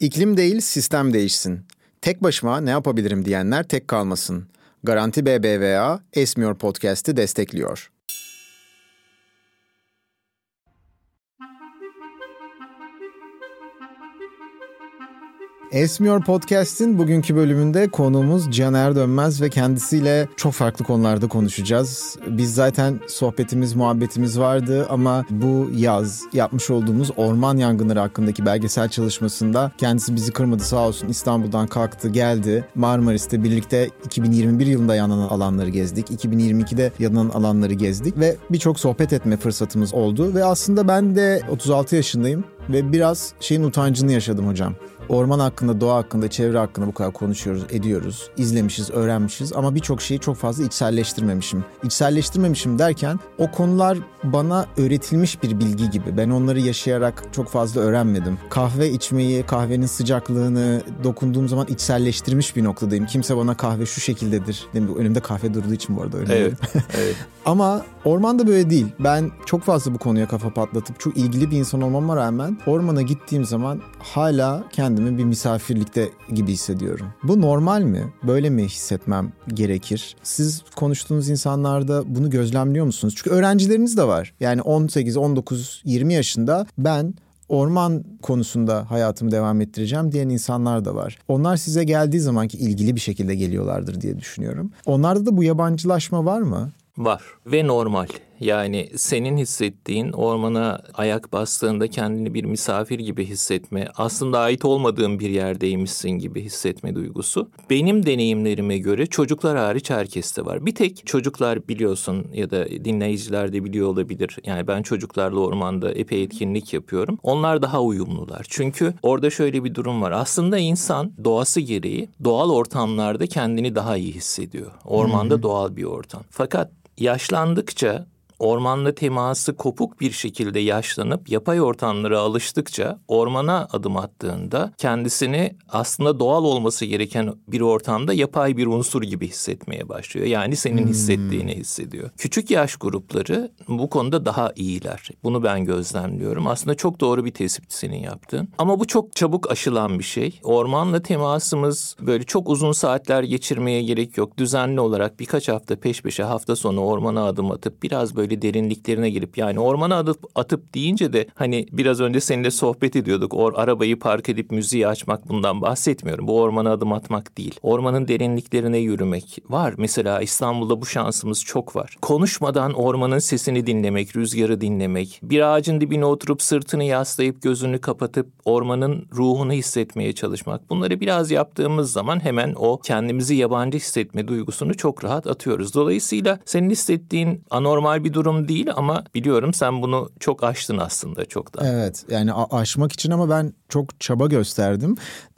İklim değil sistem değişsin. Tek başıma ne yapabilirim diyenler tek kalmasın. Garanti BBVA Esmiyor Podcast'i destekliyor. Esmiyor Podcast'in bugünkü bölümünde konuğumuz Caner Dönmez ve kendisiyle çok farklı konularda konuşacağız. Biz zaten sohbetimiz, muhabbetimiz vardı ama bu yaz yapmış olduğumuz orman yangınları hakkındaki belgesel çalışmasında kendisi bizi kırmadı sağ olsun İstanbul'dan kalktı geldi. Marmaris'te birlikte 2021 yılında yanan alanları gezdik. 2022'de yanan alanları gezdik ve birçok sohbet etme fırsatımız oldu ve aslında ben de 36 yaşındayım ve biraz şeyin utancını yaşadım hocam. Orman hakkında, doğa hakkında, çevre hakkında bu kadar konuşuyoruz, ediyoruz. izlemişiz, öğrenmişiz ama birçok şeyi çok fazla içselleştirmemişim. İçselleştirmemişim derken o konular bana öğretilmiş bir bilgi gibi. Ben onları yaşayarak çok fazla öğrenmedim. Kahve içmeyi, kahvenin sıcaklığını dokunduğum zaman içselleştirmiş bir noktadayım. Kimse bana kahve şu şekildedir. Değil mi? Önümde kahve durduğu için bu arada öyle. Evet. evet. ama ormanda böyle değil. Ben çok fazla bu konuya kafa patlatıp çok ilgili bir insan olmama rağmen ormana gittiğim zaman hala kendi kendimi bir misafirlikte gibi hissediyorum. Bu normal mi? Böyle mi hissetmem gerekir? Siz konuştuğunuz insanlarda bunu gözlemliyor musunuz? Çünkü öğrencileriniz de var. Yani 18, 19, 20 yaşında ben orman konusunda hayatımı devam ettireceğim diyen insanlar da var. Onlar size geldiği zamanki ilgili bir şekilde geliyorlardır diye düşünüyorum. Onlarda da bu yabancılaşma var mı? Var ve normal. Yani senin hissettiğin ormana ayak bastığında kendini bir misafir gibi hissetme, aslında ait olmadığın bir yerdeymişsin gibi hissetme duygusu. Benim deneyimlerime göre çocuklar hariç herkeste var. Bir tek çocuklar biliyorsun ya da dinleyiciler de biliyor olabilir. Yani ben çocuklarla ormanda epey etkinlik yapıyorum. Onlar daha uyumlular. Çünkü orada şöyle bir durum var. Aslında insan doğası gereği doğal ortamlarda kendini daha iyi hissediyor. Ormanda hmm. doğal bir ortam. Fakat yaşlandıkça ormanla teması kopuk bir şekilde yaşlanıp yapay ortamlara alıştıkça ormana adım attığında kendisini aslında doğal olması gereken bir ortamda yapay bir unsur gibi hissetmeye başlıyor. Yani senin hmm. hissettiğini hissediyor. Küçük yaş grupları bu konuda daha iyiler. Bunu ben gözlemliyorum. Aslında çok doğru bir tespit senin yaptığın. Ama bu çok çabuk aşılan bir şey. Ormanla temasımız böyle çok uzun saatler geçirmeye gerek yok. Düzenli olarak birkaç hafta peş peşe hafta sonu ormana adım atıp biraz böyle böyle derinliklerine girip yani ormana atıp, atıp deyince de hani biraz önce seninle sohbet ediyorduk. Or, arabayı park edip müziği açmak bundan bahsetmiyorum. Bu ormana adım atmak değil. Ormanın derinliklerine yürümek var. Mesela İstanbul'da bu şansımız çok var. Konuşmadan ormanın sesini dinlemek, rüzgarı dinlemek, bir ağacın dibine oturup sırtını yaslayıp gözünü kapatıp ormanın ruhunu hissetmeye çalışmak. Bunları biraz yaptığımız zaman hemen o kendimizi yabancı hissetme duygusunu çok rahat atıyoruz. Dolayısıyla senin hissettiğin anormal bir durum değil ama biliyorum sen bunu çok aştın aslında çok da. Evet yani aşmak için ama ben çok çaba gösterdim.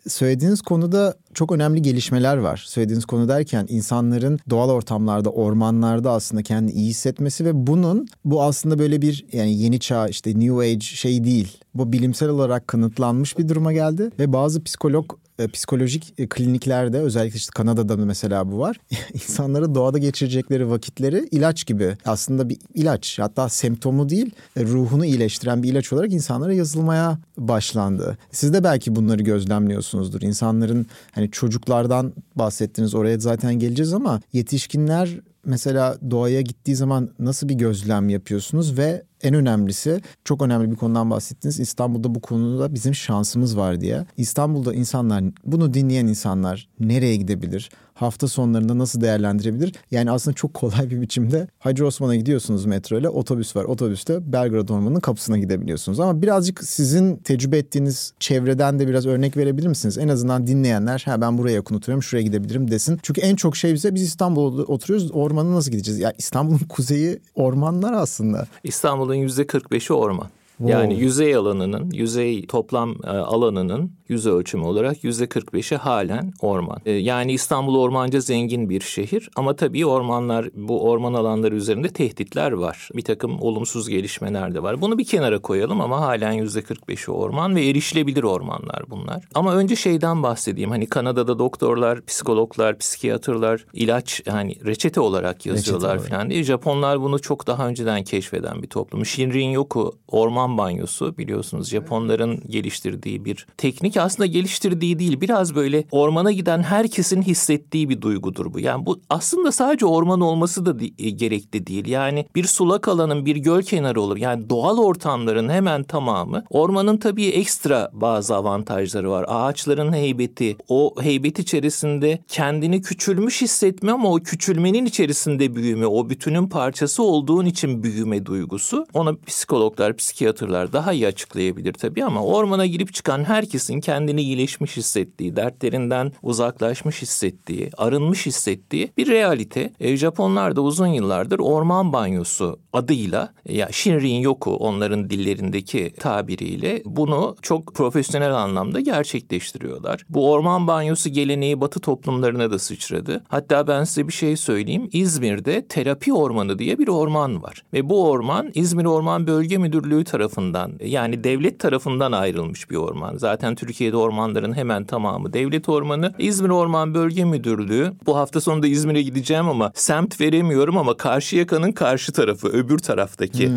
Söylediğiniz konuda çok önemli gelişmeler var. Söylediğiniz konu derken insanların doğal ortamlarda, ormanlarda aslında kendini iyi hissetmesi ve bunun bu aslında böyle bir yani yeni çağ işte new age şey değil. Bu bilimsel olarak kanıtlanmış bir duruma geldi ve bazı psikolog e, psikolojik e, kliniklerde özellikle işte Kanada'da mesela bu var. İnsanları doğada geçirecekleri vakitleri ilaç gibi aslında bir ilaç hatta semptomu değil e, ruhunu iyileştiren bir ilaç olarak insanlara yazılmaya başlandı. Siz de belki bunları gözlemliyorsunuzdur. İnsanların hani çocuklardan bahsettiniz oraya zaten geleceğiz ama yetişkinler mesela doğaya gittiği zaman nasıl bir gözlem yapıyorsunuz ve en önemlisi çok önemli bir konudan bahsettiniz. İstanbul'da bu konuda bizim şansımız var diye. İstanbul'da insanlar bunu dinleyen insanlar nereye gidebilir? Hafta sonlarında nasıl değerlendirebilir? Yani aslında çok kolay bir biçimde Hacı Osman'a gidiyorsunuz metro ile otobüs var. Otobüste Belgrad Ormanı'nın kapısına gidebiliyorsunuz. Ama birazcık sizin tecrübe ettiğiniz çevreden de biraz örnek verebilir misiniz? En azından dinleyenler ha ben buraya yakın oturuyorum şuraya gidebilirim desin. Çünkü en çok şey bize biz İstanbul'da oturuyoruz ormana nasıl gideceğiz? Ya İstanbul'un kuzeyi ormanlar aslında. İstanbul'un yüzde 45'i orman. Wow. Yani yüzey alanının, yüzey toplam e, alanının yüz ölçümü olarak yüzde 45'i halen orman. E, yani İstanbul ormanca zengin bir şehir ama tabii ormanlar, bu orman alanları üzerinde tehditler var. Bir takım olumsuz gelişmeler de var. Bunu bir kenara koyalım ama halen yüzde 45'i orman ve erişilebilir ormanlar bunlar. Ama önce şeyden bahsedeyim. Hani Kanada'da doktorlar, psikologlar, psikiyatrlar ilaç hani reçete olarak yazıyorlar reçete falan diye. Japonlar bunu çok daha önceden keşfeden bir toplum. Shinrin Yoku orman banyosu biliyorsunuz Japonların geliştirdiği bir teknik belki aslında geliştirdiği değil biraz böyle ormana giden herkesin hissettiği bir duygudur bu. Yani bu aslında sadece orman olması da e, gerekli değil. Yani bir sulak alanın bir göl kenarı olur. Yani doğal ortamların hemen tamamı. Ormanın tabii ekstra bazı avantajları var. Ağaçların heybeti, o heybet içerisinde kendini küçülmüş hissetme ama o küçülmenin içerisinde büyüme, o bütünün parçası olduğun için büyüme duygusu. Ona psikologlar, psikiyatrlar daha iyi açıklayabilir tabii ama ormana girip çıkan herkesin kendini iyileşmiş hissettiği, dertlerinden uzaklaşmış hissettiği, arınmış hissettiği bir realite. E, Japonlar da uzun yıllardır orman banyosu adıyla ya Shinrin Yoku onların dillerindeki tabiriyle bunu çok profesyonel anlamda gerçekleştiriyorlar. Bu orman banyosu geleneği batı toplumlarına da sıçradı. Hatta ben size bir şey söyleyeyim. İzmir'de terapi ormanı diye bir orman var. Ve bu orman İzmir Orman Bölge Müdürlüğü tarafından yani devlet tarafından ayrılmış bir orman. Zaten Türkiye'de ormanların hemen tamamı devlet ormanı. İzmir Orman Bölge Müdürlüğü bu hafta sonunda İzmir'e gideceğim ama semt veremiyorum ama Karşıyaka'nın karşı tarafı öbür taraftaki. Hmm,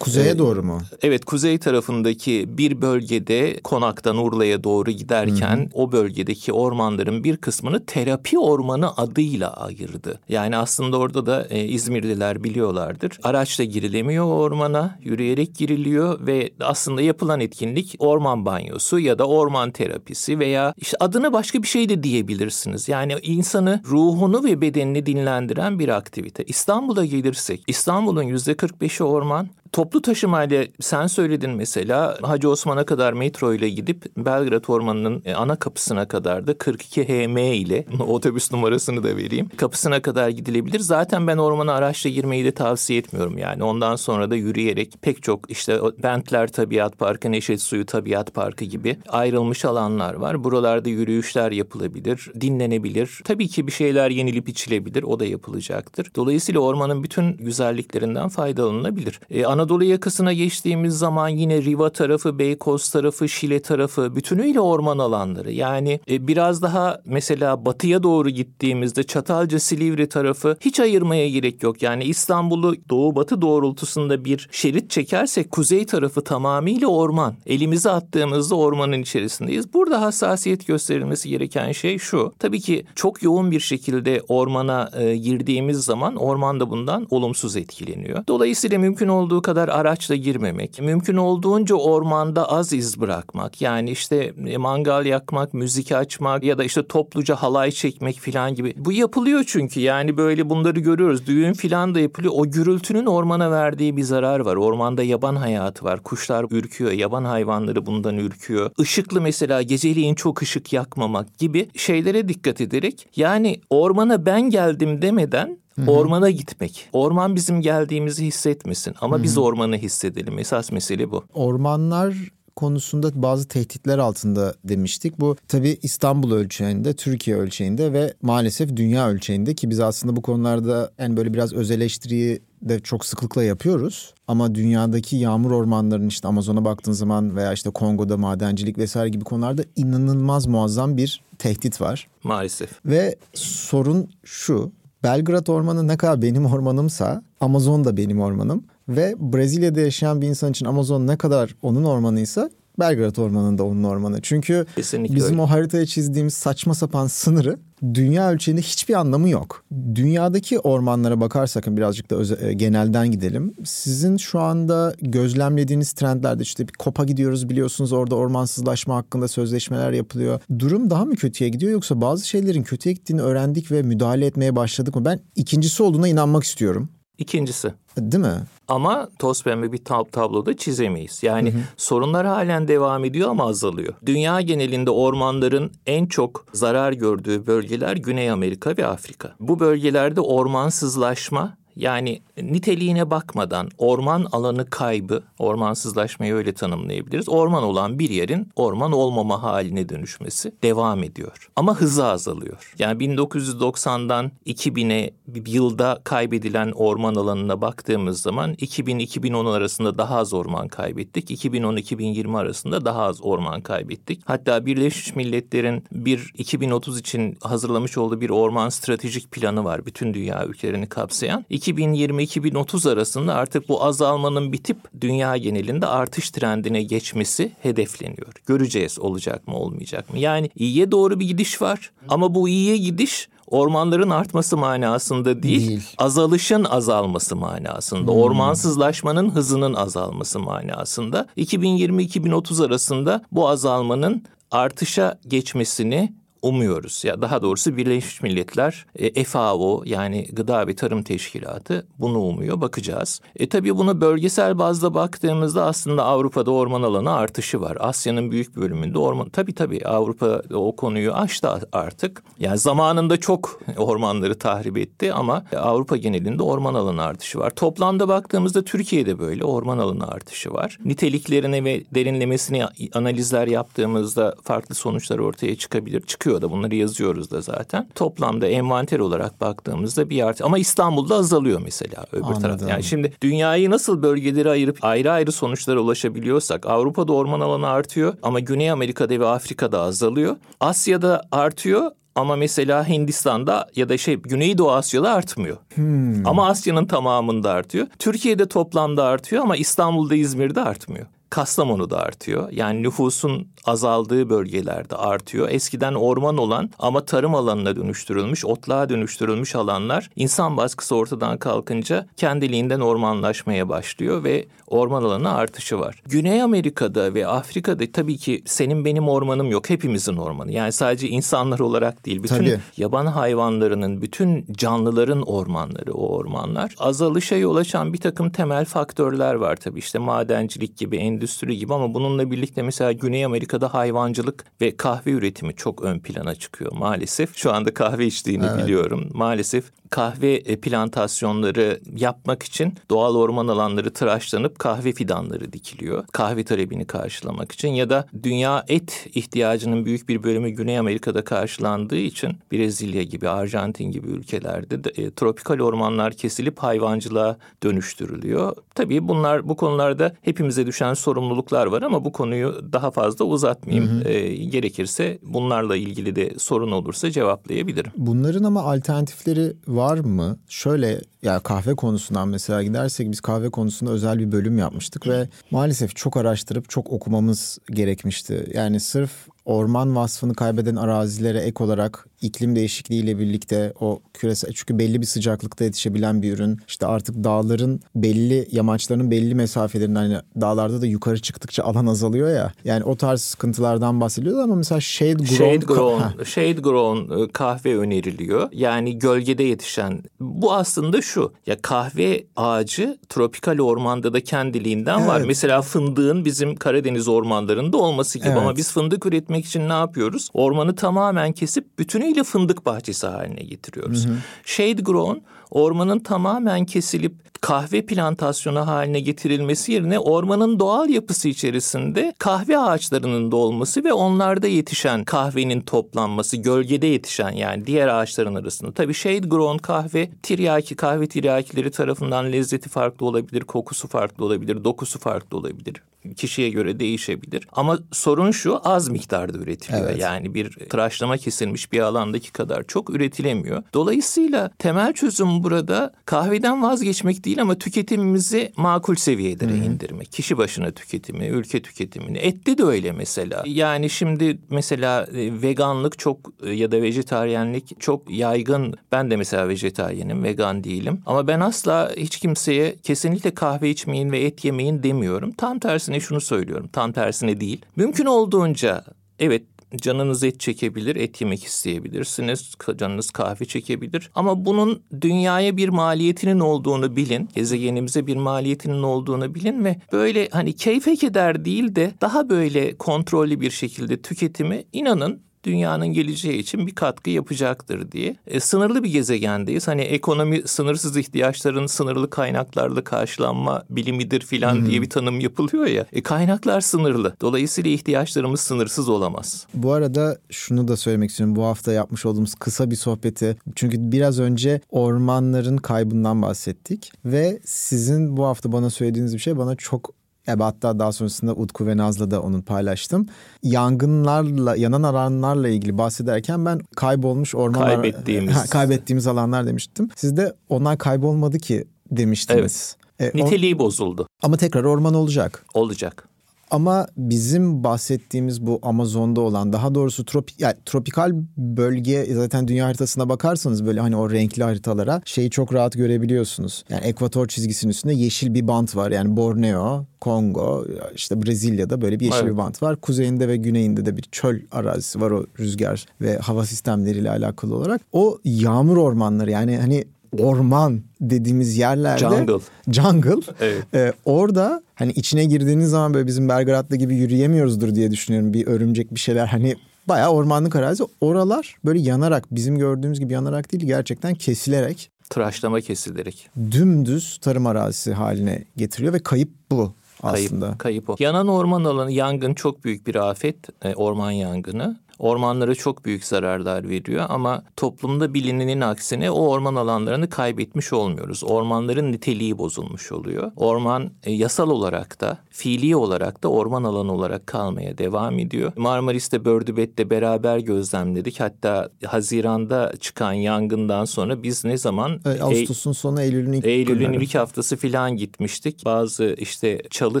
kuzeye e, doğru mu? Evet kuzey tarafındaki bir bölgede Konak'tan Urla'ya doğru giderken hmm. o bölgedeki ormanların bir kısmını terapi ormanı adıyla ayırdı. Yani aslında orada da e, İzmirliler biliyorlardır. Araçla girilemiyor ormana, yürüyerek giriliyor ve aslında yapılan etkinlik orman banyosu ya da orman terapisi veya işte adına başka bir şey de diyebilirsiniz. Yani insanı ruhunu ve bedenini dinlendiren bir aktivite. İstanbul'a gelirsek İstanbul'un yüzde 45'i orman, Toplu taşımayla sen söyledin mesela Hacı Osman'a kadar metro ile gidip Belgrad Ormanı'nın e, ana kapısına kadar da 42 HM ile otobüs numarasını da vereyim. Kapısına kadar gidilebilir. Zaten ben ormana araçla girmeyi de tavsiye etmiyorum yani. Ondan sonra da yürüyerek pek çok işte Bentler Tabiat Parkı, Neşet Suyu Tabiat Parkı gibi ayrılmış alanlar var. Buralarda yürüyüşler yapılabilir, dinlenebilir. Tabii ki bir şeyler yenilip içilebilir. O da yapılacaktır. Dolayısıyla ormanın bütün güzelliklerinden faydalanılabilir. Ee, Anadolu yakasına geçtiğimiz zaman yine Riva tarafı, Beykoz tarafı, Şile tarafı bütünüyle orman alanları. Yani e, biraz daha mesela batıya doğru gittiğimizde Çatalca, Silivri tarafı hiç ayırmaya gerek yok. Yani İstanbul'u doğu batı doğrultusunda bir şerit çekersek kuzey tarafı tamamıyla orman. Elimizi attığımızda ormanın içerisindeyiz. Burada hassasiyet gösterilmesi gereken şey şu. Tabii ki çok yoğun bir şekilde ormana e, girdiğimiz zaman orman da bundan olumsuz etkileniyor. Dolayısıyla mümkün olduğu kadar araçla girmemek, mümkün olduğunca ormanda az iz bırakmak. Yani işte e, mangal yakmak, müzik açmak ya da işte topluca halay çekmek falan gibi. Bu yapılıyor çünkü yani böyle bunları görüyoruz. Düğün falan da yapılıyor. O gürültünün ormana verdiği bir zarar var. Ormanda yaban hayatı var. Kuşlar ürküyor, yaban hayvanları bundan ürküyor. Işıklı mesela geceliğin çok ışık yakmamak gibi şeylere dikkat ederek yani ormana ben geldim demeden Hı-hı. Ormana gitmek. Orman bizim geldiğimizi hissetmesin ama Hı-hı. biz ormanı hissedelim. Esas mesele bu. Ormanlar konusunda bazı tehditler altında demiştik. Bu tabii İstanbul ölçeğinde, Türkiye ölçeğinde ve maalesef dünya ölçeğinde ki biz aslında bu konularda en böyle biraz öz eleştiriyi de çok sıklıkla yapıyoruz. Ama dünyadaki yağmur ormanlarının işte Amazon'a baktığın zaman veya işte Kongo'da madencilik vesaire gibi konularda inanılmaz muazzam bir tehdit var. Maalesef. Ve sorun şu Belgrad Ormanı ne kadar benim ormanımsa Amazon da benim ormanım. Ve Brezilya'da yaşayan bir insan için Amazon ne kadar onun ormanıysa Belgrad Ormanı'nda onun ormanı. Çünkü Kesinlikle bizim öyle. o haritaya çizdiğimiz saçma sapan sınırı dünya ölçeğinde hiçbir anlamı yok. Dünyadaki ormanlara bakarsak birazcık da öze, e, genelden gidelim. Sizin şu anda gözlemlediğiniz trendlerde işte bir kopa gidiyoruz biliyorsunuz orada ormansızlaşma hakkında sözleşmeler yapılıyor. Durum daha mı kötüye gidiyor yoksa bazı şeylerin kötüye gittiğini öğrendik ve müdahale etmeye başladık mı? Ben ikincisi olduğuna inanmak istiyorum. İkincisi. Değil mi? Ama toz pembe bir tab- tabloda çizemeyiz. Yani hı hı. sorunlar halen devam ediyor ama azalıyor. Dünya genelinde ormanların en çok zarar gördüğü bölgeler Güney Amerika ve Afrika. Bu bölgelerde ormansızlaşma yani niteliğine bakmadan orman alanı kaybı, ormansızlaşmayı öyle tanımlayabiliriz. Orman olan bir yerin orman olmama haline dönüşmesi devam ediyor. Ama hızı azalıyor. Yani 1990'dan 2000'e yılda kaybedilen orman alanına baktığımız zaman 2000-2010 arasında daha az orman kaybettik. 2010-2020 arasında daha az orman kaybettik. Hatta Birleşmiş Milletler'in bir 2030 için hazırlamış olduğu bir orman stratejik planı var. Bütün dünya ülkelerini kapsayan. 2000 2020-2030 arasında artık bu azalmanın bitip dünya genelinde artış trendine geçmesi hedefleniyor. Göreceğiz olacak mı olmayacak mı? Yani iyiye doğru bir gidiş var ama bu iyiye gidiş ormanların artması manasında değil, değil. azalışın azalması manasında, hmm. ormansızlaşmanın hızının azalması manasında. 2020-2030 arasında bu azalmanın artışa geçmesini umuyoruz. Ya daha doğrusu Birleşmiş Milletler e, FAO yani Gıda ve Tarım Teşkilatı bunu umuyor. Bakacağız. E tabii bunu bölgesel bazda baktığımızda aslında Avrupa'da orman alanı artışı var. Asya'nın büyük bölümünde orman tabii tabii Avrupa o konuyu aştı artık. Yani zamanında çok ormanları tahrip etti ama Avrupa genelinde orman alanı artışı var. Toplamda baktığımızda Türkiye'de böyle orman alanı artışı var. Niteliklerine ve derinlemesine analizler yaptığımızda farklı sonuçlar ortaya çıkabilir. Çıkıyor çıkıyor da bunları yazıyoruz da zaten. Toplamda envanter olarak baktığımızda bir artı ama İstanbul'da azalıyor mesela öbür Anladım. taraf. Yani şimdi dünyayı nasıl bölgelere ayırıp ayrı ayrı sonuçlara ulaşabiliyorsak Avrupa'da orman alanı artıyor ama Güney Amerika'da ve Afrika'da azalıyor. Asya'da artıyor ama mesela Hindistan'da ya da şey Güneydoğu Asya'da artmıyor. Hmm. Ama Asya'nın tamamında artıyor. Türkiye'de toplamda artıyor ama İstanbul'da İzmir'de artmıyor. Kastamonu'da artıyor. Yani nüfusun azaldığı bölgelerde artıyor. Eskiden orman olan ama tarım alanına dönüştürülmüş, otluğa dönüştürülmüş alanlar insan baskısı ortadan kalkınca kendiliğinden ormanlaşmaya başlıyor ve orman alanı artışı var. Güney Amerika'da ve Afrika'da tabii ki senin benim ormanım yok. Hepimizin ormanı. Yani sadece insanlar olarak değil. Bütün tabii. yaban hayvanlarının, bütün canlıların ormanları o ormanlar. Azalışa yol açan bir takım temel faktörler var tabii. İşte madencilik gibi, endüstri gibi ama bununla birlikte mesela Güney Amerika'da hayvancılık ve kahve üretimi çok ön plana çıkıyor maalesef. Şu anda kahve içtiğini evet. biliyorum. Maalesef kahve e, plantasyonları yapmak için doğal orman alanları tıraşlanıp kahve fidanları dikiliyor. Kahve talebini karşılamak için ya da dünya et ihtiyacının büyük bir bölümü Güney Amerika'da karşılandığı için Brezilya gibi, Arjantin gibi ülkelerde de, e, tropikal ormanlar kesilip hayvancılığa dönüştürülüyor. Tabii bunlar bu konularda hepimize düşen sorumluluklar var ama bu konuyu daha fazla uzatmayayım. Hı hı. E, gerekirse bunlarla ilgili de sorun olursa cevaplayabilirim. Bunların ama alternatifleri var mı? Şöyle ya kahve konusundan mesela gidersek biz kahve konusunda özel bir bölüm yapmıştık ve maalesef çok araştırıp çok okumamız gerekmişti. Yani sırf orman vasfını kaybeden arazilere ek olarak iklim değişikliğiyle birlikte o küresel çünkü belli bir sıcaklıkta yetişebilen bir ürün. İşte artık dağların belli yamaçların belli mesafelerinden hani dağlarda da yukarı çıktıkça alan azalıyor ya. Yani o tarz sıkıntılardan bahsediyoruz ama mesela shade grown shade grown, shade grown e, kahve öneriliyor. Yani gölgede yetişen. Bu aslında şu. Ya kahve ağacı tropikal ormanda da kendiliğinden evet. var. Mesela fındığın bizim Karadeniz ormanlarında olması gibi evet. ama biz fındık üretmek için ne yapıyoruz? Ormanı tamamen kesip bütünü tamamıyla fındık bahçesi haline getiriyoruz. Hı hı. Shade grown ormanın tamamen kesilip kahve plantasyonu haline getirilmesi yerine ormanın doğal yapısı içerisinde kahve ağaçlarının da olması ve onlarda yetişen kahvenin toplanması, gölgede yetişen yani diğer ağaçların arasında. Tabii shade grown kahve, tiryaki kahve tiryakileri tarafından lezzeti farklı olabilir, kokusu farklı olabilir, dokusu farklı olabilir kişiye göre değişebilir. Ama sorun şu az miktarda üretiliyor. Evet. Yani bir tıraşlama kesilmiş bir alandaki kadar çok üretilemiyor. Dolayısıyla temel çözüm burada kahveden vazgeçmek değil ama tüketimimizi makul seviyelere hmm. indirmek. Kişi başına tüketimi, ülke tüketimini. Ette de öyle mesela. Yani şimdi mesela e, veganlık çok e, ya da vejetaryenlik çok yaygın. Ben de mesela vejetaryenim, vegan değilim. Ama ben asla hiç kimseye kesinlikle kahve içmeyin ve et yemeyin demiyorum. Tam tersi tersine şunu söylüyorum. Tam tersine değil. Mümkün olduğunca evet canınız et çekebilir, et yemek isteyebilirsiniz. Canınız kahve çekebilir. Ama bunun dünyaya bir maliyetinin olduğunu bilin. Gezegenimize bir maliyetinin olduğunu bilin ve böyle hani keyfe keder değil de daha böyle kontrollü bir şekilde tüketimi inanın dünyanın geleceği için bir katkı yapacaktır diye. E, sınırlı bir gezegendeyiz. Hani ekonomi sınırsız ihtiyaçların sınırlı kaynaklarla karşılanma bilimidir filan hmm. diye bir tanım yapılıyor ya. E, kaynaklar sınırlı. Dolayısıyla ihtiyaçlarımız sınırsız olamaz. Bu arada şunu da söylemek istiyorum. Bu hafta yapmış olduğumuz kısa bir sohbeti. Çünkü biraz önce ormanların kaybından bahsettik ve sizin bu hafta bana söylediğiniz bir şey bana çok Evet, hatta daha sonrasında Utku ve Naz'la da onu paylaştım. Yangınlarla, yanan alanlarla ilgili bahsederken ben kaybolmuş orman... Kaybettiğimiz. Ha, kaybettiğimiz alanlar demiştim. Siz de onlar kaybolmadı ki demiştiniz. Evet. E, Niteliği bozuldu. Ama tekrar orman olacak. Olacak. Ama bizim bahsettiğimiz bu Amazon'da olan daha doğrusu tropik yani tropikal bölge zaten dünya haritasına bakarsanız böyle hani o renkli haritalara şeyi çok rahat görebiliyorsunuz. Yani ekvator çizgisinin üstünde yeşil bir bant var. Yani Borneo, Kongo, işte Brezilya'da böyle bir yeşil evet. bir bant var. Kuzeyinde ve güneyinde de bir çöl arazisi var o rüzgar ve hava sistemleriyle alakalı olarak. O yağmur ormanları yani hani orman dediğimiz yerlerde jungle jungle evet. e, orada hani içine girdiğiniz zaman böyle bizim Belgrad'da gibi yürüyemiyoruzdur diye düşünüyorum bir örümcek bir şeyler hani bayağı ormanlık arazi oralar böyle yanarak bizim gördüğümüz gibi yanarak değil gerçekten kesilerek tıraşlama kesilerek dümdüz tarım arazisi haline getiriyor ve kayıp bu aslında. Kayıp, kayıp o. Yanan orman alanı yangın çok büyük bir afet. E, orman yangını ormanlara çok büyük zararlar veriyor ama toplumda bilinenin aksine o orman alanlarını kaybetmiş olmuyoruz. Ormanların niteliği bozulmuş oluyor. Orman e, yasal olarak da fiili olarak da orman alanı olarak kalmaya devam ediyor. Marmaris'te Bördübet'te beraber gözlemledik. Hatta Haziran'da çıkan yangından sonra biz ne zaman? Evet, Ağustos'un sonu Eylül'ün ilk Eylül'ün ilk haftası filan gitmiştik. Bazı işte çalı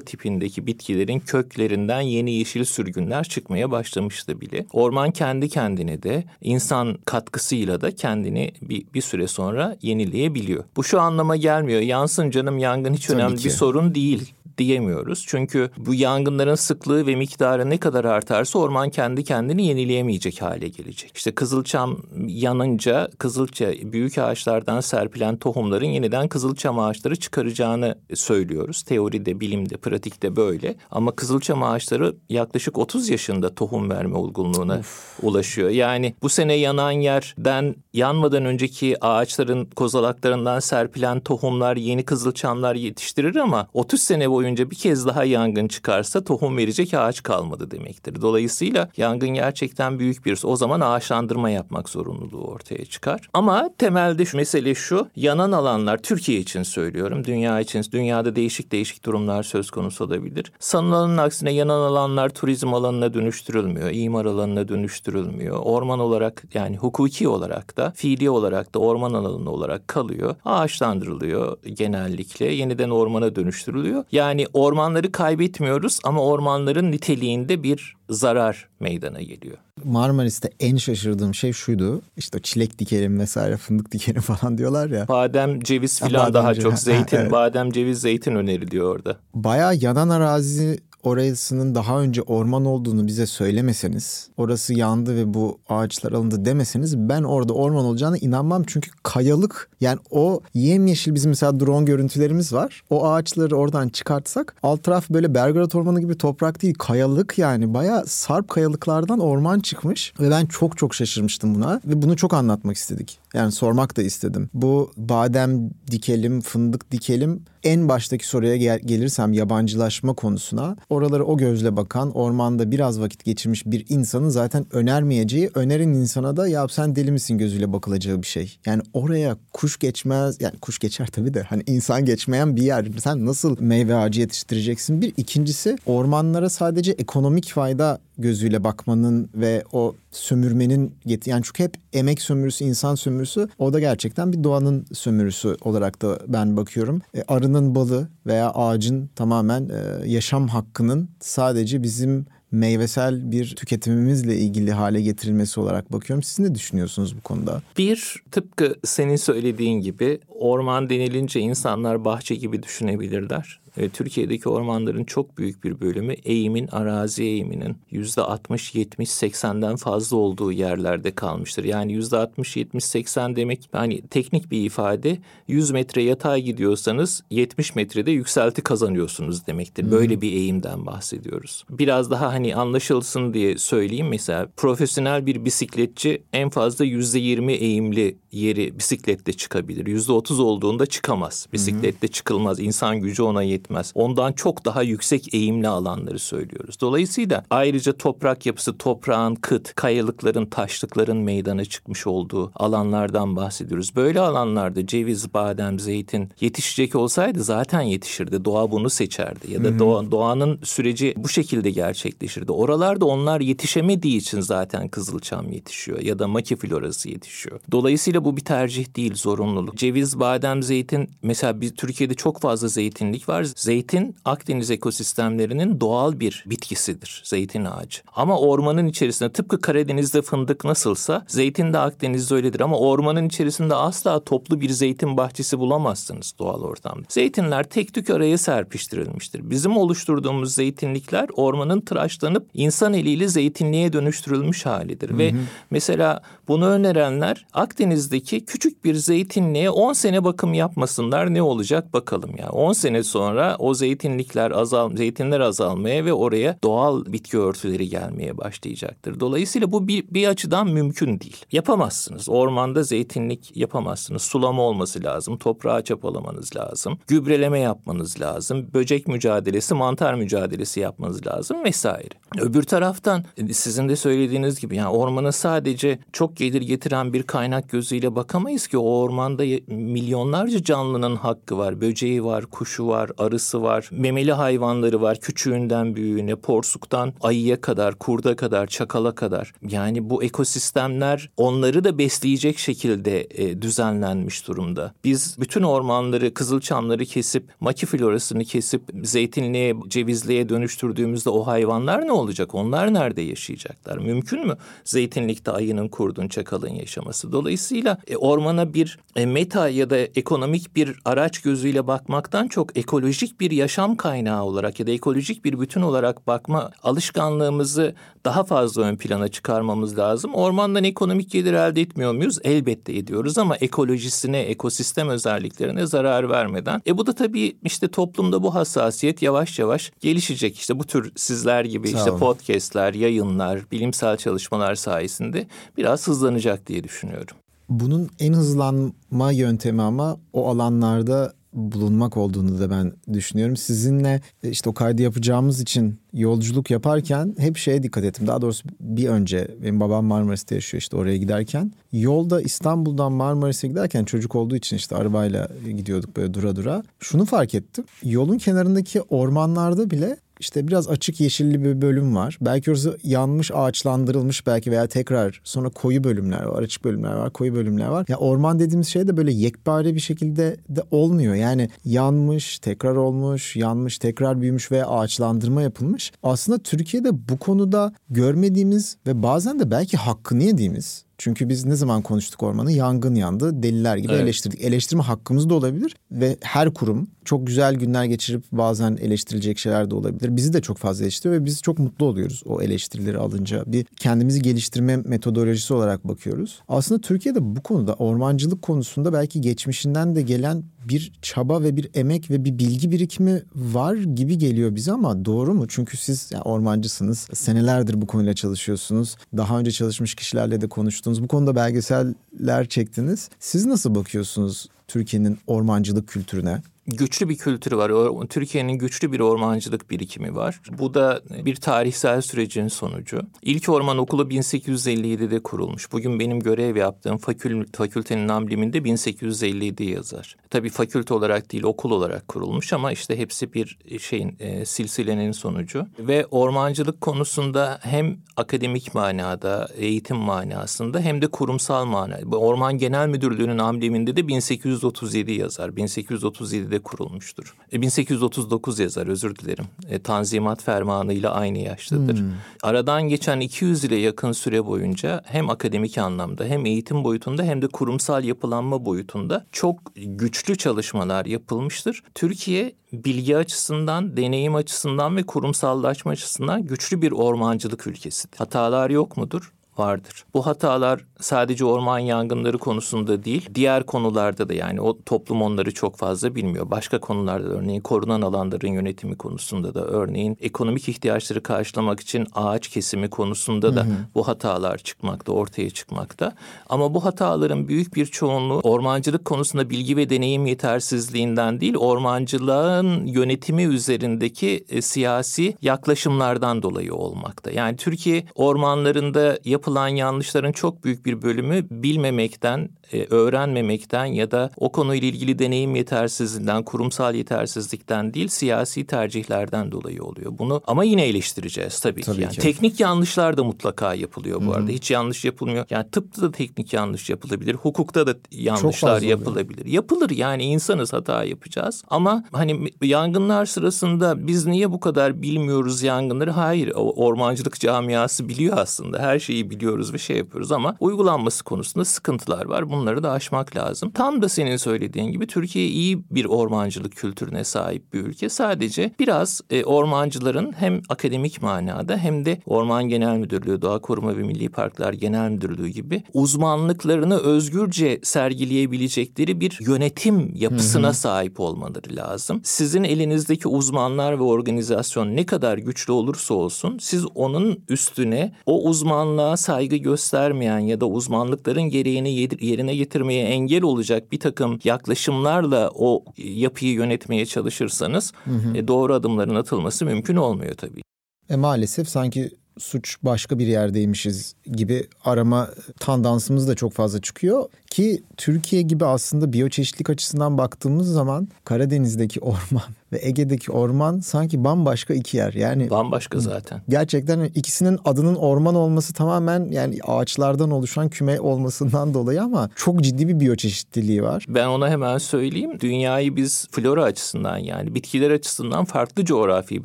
tipindeki bitkilerin köklerinden yeni yeşil sürgünler çıkmaya başlamıştı bile. Orman kendi kendine de insan katkısıyla da kendini bir, bir süre sonra yenileyebiliyor. Bu şu anlama gelmiyor. Yansın canım yangın hiç Tabii önemli ki. bir sorun değil diyemiyoruz. Çünkü bu yangınların sıklığı ve miktarı ne kadar artarsa orman kendi kendini yenileyemeyecek hale gelecek. İşte kızılçam yanınca kızılça büyük ağaçlardan serpilen tohumların yeniden kızılçam ağaçları çıkaracağını söylüyoruz. Teoride, bilimde, pratikte böyle. Ama kızılçam ağaçları yaklaşık 30 yaşında tohum verme olgunluğuna of. ulaşıyor. Yani bu sene yanan yerden yanmadan önceki ağaçların kozalaklarından serpilen tohumlar yeni kızılçamlar yetiştirir ama 30 sene boyunca boyunca bir kez daha yangın çıkarsa tohum verecek ağaç kalmadı demektir. Dolayısıyla yangın gerçekten büyük bir o zaman ağaçlandırma yapmak zorunluluğu ortaya çıkar. Ama temelde şu mesele şu yanan alanlar Türkiye için söylüyorum. Dünya için dünyada değişik değişik durumlar söz konusu olabilir. Sanılanın aksine yanan alanlar turizm alanına dönüştürülmüyor. imar alanına dönüştürülmüyor. Orman olarak yani hukuki olarak da fiili olarak da orman alanı olarak kalıyor. Ağaçlandırılıyor genellikle. Yeniden ormana dönüştürülüyor. Yani yani ormanları kaybetmiyoruz ama ormanların niteliğinde bir zarar meydana geliyor. Marmaris'te en şaşırdığım şey şuydu. İşte çilek dikelim vesaire fındık dikelim falan diyorlar ya. Badem, ceviz filan daha ceviz. çok zeytin, evet. badem, ceviz, zeytin öneriliyor orada. Bayağı yanan arazi orasının daha önce orman olduğunu bize söylemeseniz, orası yandı ve bu ağaçlar alındı demeseniz ben orada orman olacağına inanmam. Çünkü kayalık yani o yemyeşil bizim mesela drone görüntülerimiz var. O ağaçları oradan çıkartsak alt taraf böyle Belgrad Ormanı gibi toprak değil kayalık yani baya sarp kayalıklardan orman çıkmış ve ben çok çok şaşırmıştım buna ve bunu çok anlatmak istedik. Yani sormak da istedim. Bu badem dikelim, fındık dikelim en baştaki soruya gel- gelirsem yabancılaşma konusuna oraları o gözle bakan ormanda biraz vakit geçirmiş bir insanın zaten önermeyeceği öneren insana da ya sen deli misin gözüyle bakılacağı bir şey. Yani oraya kuş geçmez yani kuş geçer tabii de hani insan geçmeyen bir yer. Sen nasıl meyve ağacı yetiştireceksin? Bir ikincisi ormanlara sadece ekonomik fayda gözüyle bakmanın ve o sömürmenin yani çünkü hep emek sömürüsü, insan sömürüsü o da gerçekten bir doğanın sömürüsü olarak da ben bakıyorum. E, arının balı veya ağacın tamamen e, yaşam hakkının sadece bizim meyvesel bir tüketimimizle ilgili hale getirilmesi olarak bakıyorum. Siz ne düşünüyorsunuz bu konuda? Bir, tıpkı senin söylediğin gibi orman denilince insanlar bahçe gibi düşünebilirler. E, Türkiye'deki ormanların çok büyük bir bölümü eğimin, arazi eğiminin yüzde 60, 70, 80'den fazla olduğu yerlerde kalmıştır. Yani yüzde 60, 70, 80 demek hani teknik bir ifade 100 metre yatay gidiyorsanız 70 metrede yükselti kazanıyorsunuz demektir. Böyle hmm. bir eğimden bahsediyoruz. Biraz daha hani anlaşılsın diye söyleyeyim mesela profesyonel bir bisikletçi en fazla yüzde 20 eğimli yeri bisikletle çıkabilir. Yüzde 30 olduğunda çıkamaz. Bisikletle çıkılmaz. İnsan gücü ona yetmez etmez. Ondan çok daha yüksek eğimli alanları söylüyoruz. Dolayısıyla ayrıca toprak yapısı toprağın kıt, kayalıkların, taşlıkların meydana çıkmış olduğu alanlardan bahsediyoruz. Böyle alanlarda ceviz, badem, zeytin yetişecek olsaydı zaten yetişirdi. Doğa bunu seçerdi ya da doğa, doğanın süreci bu şekilde gerçekleşirdi. Oralarda onlar yetişemediği için zaten kızılçam yetişiyor ya da maki florası yetişiyor. Dolayısıyla bu bir tercih değil, zorunluluk. Ceviz, badem, zeytin mesela biz Türkiye'de çok fazla zeytinlik var. Zeytin Akdeniz ekosistemlerinin doğal bir bitkisidir zeytin ağacı. Ama ormanın içerisinde tıpkı Karadeniz'de fındık nasılsa zeytin de Akdeniz'de öyledir ama ormanın içerisinde asla toplu bir zeytin bahçesi bulamazsınız doğal ortamda. Zeytinler tek tük araya serpiştirilmiştir. Bizim oluşturduğumuz zeytinlikler ormanın tıraşlanıp insan eliyle zeytinliğe dönüştürülmüş halidir. Hı hı. Ve mesela bunu önerenler Akdeniz'deki küçük bir zeytinliğe 10 sene bakım yapmasınlar ne olacak bakalım ya. Yani 10 sene sonra o zeytinlikler azal zeytinler azalmaya ve oraya doğal bitki örtüleri gelmeye başlayacaktır. Dolayısıyla bu bir, bir açıdan mümkün değil. Yapamazsınız. Ormanda zeytinlik yapamazsınız. Sulama olması lazım. Toprağı çapalamanız lazım. Gübreleme yapmanız lazım. Böcek mücadelesi, mantar mücadelesi yapmanız lazım vesaire. Öbür taraftan e, sizin de söylediğiniz gibi yani ormana sadece çok gelir getiren bir kaynak gözüyle bakamayız ki o ormanda milyonlarca canlının hakkı var. Böceği var, kuşu var, arısı var, memeli hayvanları var. Küçüğünden büyüğüne, porsuktan ayıya kadar, kurda kadar, çakala kadar. Yani bu ekosistemler onları da besleyecek şekilde e, düzenlenmiş durumda. Biz bütün ormanları, kızılçamları kesip, maki florasını kesip zeytinliğe, cevizliğe dönüştürdüğümüzde o hayvanlar ne olacak? Onlar nerede yaşayacaklar? Mümkün mü zeytinlikte ayının, kurdun, çakalın yaşaması? Dolayısıyla e, ormana bir e, meta ya da ekonomik bir araç gözüyle bakmaktan çok ekolojik bir yaşam kaynağı olarak ya da ekolojik bir bütün olarak bakma alışkanlığımızı daha fazla ön plana çıkarmamız lazım. Ormandan ekonomik gelir elde etmiyor muyuz? Elbette ediyoruz ama ekolojisine, ekosistem özelliklerine zarar vermeden. E bu da tabii işte toplumda bu hassasiyet yavaş yavaş gelişecek. İşte bu tür sizler gibi işte podcastler, yayınlar, bilimsel çalışmalar sayesinde biraz hızlanacak diye düşünüyorum. Bunun en hızlanma yöntemi ama o alanlarda bulunmak olduğunu da ben düşünüyorum. Sizinle e, işte o kaydı yapacağımız için yolculuk yaparken hep şeye dikkat ettim. Daha doğrusu bir önce benim babam Marmaris'te yaşıyor işte oraya giderken. Yolda İstanbul'dan Marmaris'e giderken çocuk olduğu için işte arabayla gidiyorduk böyle dura dura. Şunu fark ettim. Yolun kenarındaki ormanlarda bile işte biraz açık yeşilli bir bölüm var. Belki orası yanmış, ağaçlandırılmış belki veya tekrar sonra koyu bölümler var, açık bölümler var, koyu bölümler var. Ya orman dediğimiz şey de böyle yekpare bir şekilde de olmuyor. Yani yanmış, tekrar olmuş, yanmış, tekrar büyümüş veya ağaçlandırma yapılmış. Aslında Türkiye'de bu konuda görmediğimiz ve bazen de belki hakkını yediğimiz çünkü biz ne zaman konuştuk ormanı? Yangın yandı, deliler gibi evet. eleştirdik. Eleştirme hakkımız da olabilir ve her kurum çok güzel günler geçirip bazen eleştirilecek şeyler de olabilir. Bizi de çok fazla eleştiriyor ve biz çok mutlu oluyoruz o eleştirileri alınca. Bir kendimizi geliştirme metodolojisi olarak bakıyoruz. Aslında Türkiye'de bu konuda ormancılık konusunda belki geçmişinden de gelen bir çaba ve bir emek ve bir bilgi birikimi var gibi geliyor bize ama doğru mu? Çünkü siz yani ormancısınız. Senelerdir bu konuyla çalışıyorsunuz. Daha önce çalışmış kişilerle de konuştunuz. Bu konuda belgeseller çektiniz. Siz nasıl bakıyorsunuz Türkiye'nin ormancılık kültürüne? Güçlü bir kültürü var. Türkiye'nin güçlü bir ormancılık birikimi var. Bu da bir tarihsel sürecin sonucu. İlk orman okulu 1857'de kurulmuş. Bugün benim görev yaptığım fakül, fakültenin ambleminde 1857 yazar. Tabii fakülte olarak değil okul olarak kurulmuş ama işte hepsi bir şeyin e, silsilenin sonucu. Ve ormancılık konusunda hem akademik manada, eğitim manasında hem de kurumsal manada. Orman Genel Müdürlüğü'nün ambleminde de 1837 yazar. 1837'de kurulmuştur. E, 1839 yazar özür dilerim. E, Tanzimat Fermanı ile aynı yaştadır. Hmm. Aradan geçen 200 ile yakın süre boyunca hem akademik anlamda hem eğitim boyutunda hem de kurumsal yapılanma boyutunda çok güçlü çalışmalar yapılmıştır. Türkiye bilgi açısından, deneyim açısından ve kurumsallaşma açısından güçlü bir ormancılık ülkesidir. Hatalar yok mudur? Vardır. Bu hatalar sadece orman yangınları konusunda değil, diğer konularda da yani o toplum onları çok fazla bilmiyor. Başka konularda da örneğin korunan alanların yönetimi konusunda da örneğin ekonomik ihtiyaçları karşılamak için ağaç kesimi konusunda da hı hı. bu hatalar çıkmakta, ortaya çıkmakta. Ama bu hataların büyük bir çoğunluğu ormancılık konusunda bilgi ve deneyim yetersizliğinden değil, ormancılığın yönetimi üzerindeki e, siyasi yaklaşımlardan dolayı olmakta. Yani Türkiye ormanlarında yapılan yanlışların çok büyük bir bölümü bilmemekten, e, öğrenmemekten ya da o konuyla ilgili deneyim yetersizliğinden, kurumsal yetersizlikten değil, siyasi tercihlerden dolayı oluyor. Bunu ama yine eleştireceğiz tabii, tabii ki. Yani ki. Teknik yanlışlar da mutlaka yapılıyor bu Hı-hı. arada. Hiç yanlış yapılmıyor. Yani tıpta da teknik yanlış yapılabilir, hukukta da yanlışlar yapılabilir. Oluyor. Yapılır yani insanız hata yapacağız. Ama hani yangınlar sırasında biz niye bu kadar bilmiyoruz yangınları? Hayır, ormancılık camiası biliyor aslında. Her şeyi biliyoruz ve şey yapıyoruz ama uygulanması konusunda sıkıntılar var. Bunları da aşmak lazım. Tam da senin söylediğin gibi Türkiye iyi bir ormancılık kültürüne sahip bir ülke. Sadece biraz e, ormancıların hem akademik manada hem de Orman Genel Müdürlüğü, Doğa Koruma ve Milli Parklar Genel Müdürlüğü gibi uzmanlıklarını özgürce sergileyebilecekleri bir yönetim yapısına hı hı. sahip olmaları lazım. Sizin elinizdeki uzmanlar ve organizasyon ne kadar güçlü olursa olsun siz onun üstüne o uzmanlığa saygı göstermeyen ya da uzmanlıkların gereğini yerine getirmeye engel olacak bir takım yaklaşımlarla o yapıyı yönetmeye çalışırsanız hı hı. E, doğru adımların atılması mümkün olmuyor tabii. E maalesef sanki suç başka bir yerdeymişiz gibi arama tandansımız da çok fazla çıkıyor. Ki Türkiye gibi aslında biyoçeşitlik açısından baktığımız zaman Karadeniz'deki orman ve Ege'deki orman sanki bambaşka iki yer. Yani bambaşka zaten. Gerçekten ikisinin adının orman olması tamamen yani ağaçlardan oluşan küme olmasından dolayı ama çok ciddi bir biyoçeşitliliği var. Ben ona hemen söyleyeyim. Dünyayı biz flora açısından yani bitkiler açısından farklı coğrafi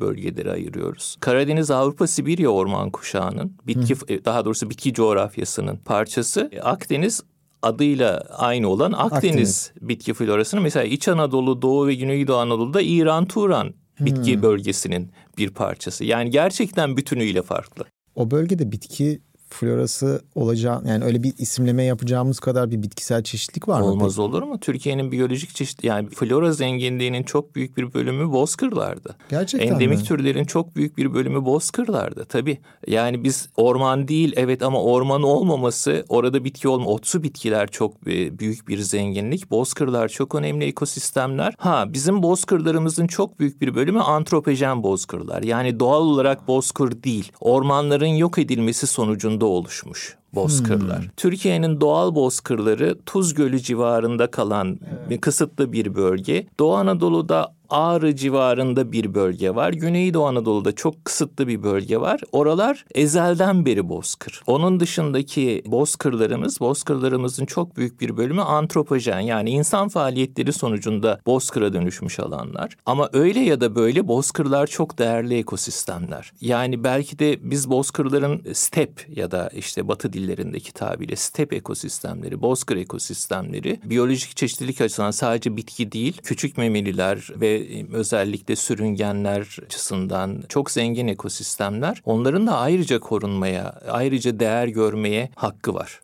bölgelere ayırıyoruz. Karadeniz, Avrupa, Sibirya orman kuşağının bitki Hı. daha doğrusu bitki coğrafyasının parçası. Akdeniz adıyla aynı olan Akdeniz, Akdeniz. bitki florasının mesela İç Anadolu, Doğu ve Güneydoğu Anadolu'da İran Turan bitki hmm. bölgesinin bir parçası. Yani gerçekten bütünüyle farklı. O bölgede bitki florası olacağı yani öyle bir isimleme yapacağımız kadar bir bitkisel çeşitlik var mı? Olmaz olur mu? Türkiye'nin biyolojik çeşit yani flora zenginliğinin çok büyük bir bölümü bozkırlarda. Gerçekten Endemik mi? türlerin çok büyük bir bölümü bozkırlarda tabii. Yani biz orman değil evet ama orman olmaması orada bitki olma otsu bitkiler çok büyük bir zenginlik. Bozkırlar çok önemli ekosistemler. Ha bizim bozkırlarımızın çok büyük bir bölümü antropojen bozkırlar. Yani doğal olarak bozkır değil. Ormanların yok edilmesi sonucunda oluşmuş bozkırlar. Hmm. Türkiye'nin doğal bozkırları Tuz Gölü civarında kalan evet. kısıtlı bir bölge. Doğu Anadolu'da Ağrı civarında bir bölge var. Güneydoğu Anadolu'da çok kısıtlı bir bölge var. Oralar ezelden beri bozkır. Onun dışındaki bozkırlarımız, bozkırlarımızın çok büyük bir bölümü antropojen yani insan faaliyetleri sonucunda bozkıra dönüşmüş alanlar. Ama öyle ya da böyle bozkırlar çok değerli ekosistemler. Yani belki de biz bozkırların step ya da işte batı dillerindeki tabiriyle step ekosistemleri, bozkır ekosistemleri biyolojik çeşitlilik açısından sadece bitki değil, küçük memeliler ve özellikle sürüngenler açısından çok zengin ekosistemler. Onların da ayrıca korunmaya, ayrıca değer görmeye hakkı var.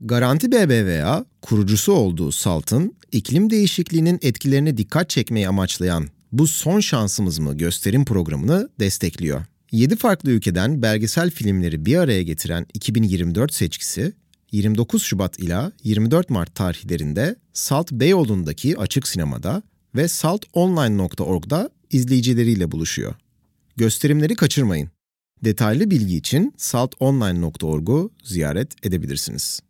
Garanti BBVA, kurucusu olduğu SALT'ın iklim değişikliğinin etkilerine dikkat çekmeyi amaçlayan bu son şansımız mı gösterim programını destekliyor. 7 farklı ülkeden belgesel filmleri bir araya getiren 2024 seçkisi 29 Şubat ila 24 Mart tarihlerinde Salt Beyoğlu'ndaki açık sinemada ve saltonline.org'da izleyicileriyle buluşuyor. Gösterimleri kaçırmayın. Detaylı bilgi için saltonline.org'u ziyaret edebilirsiniz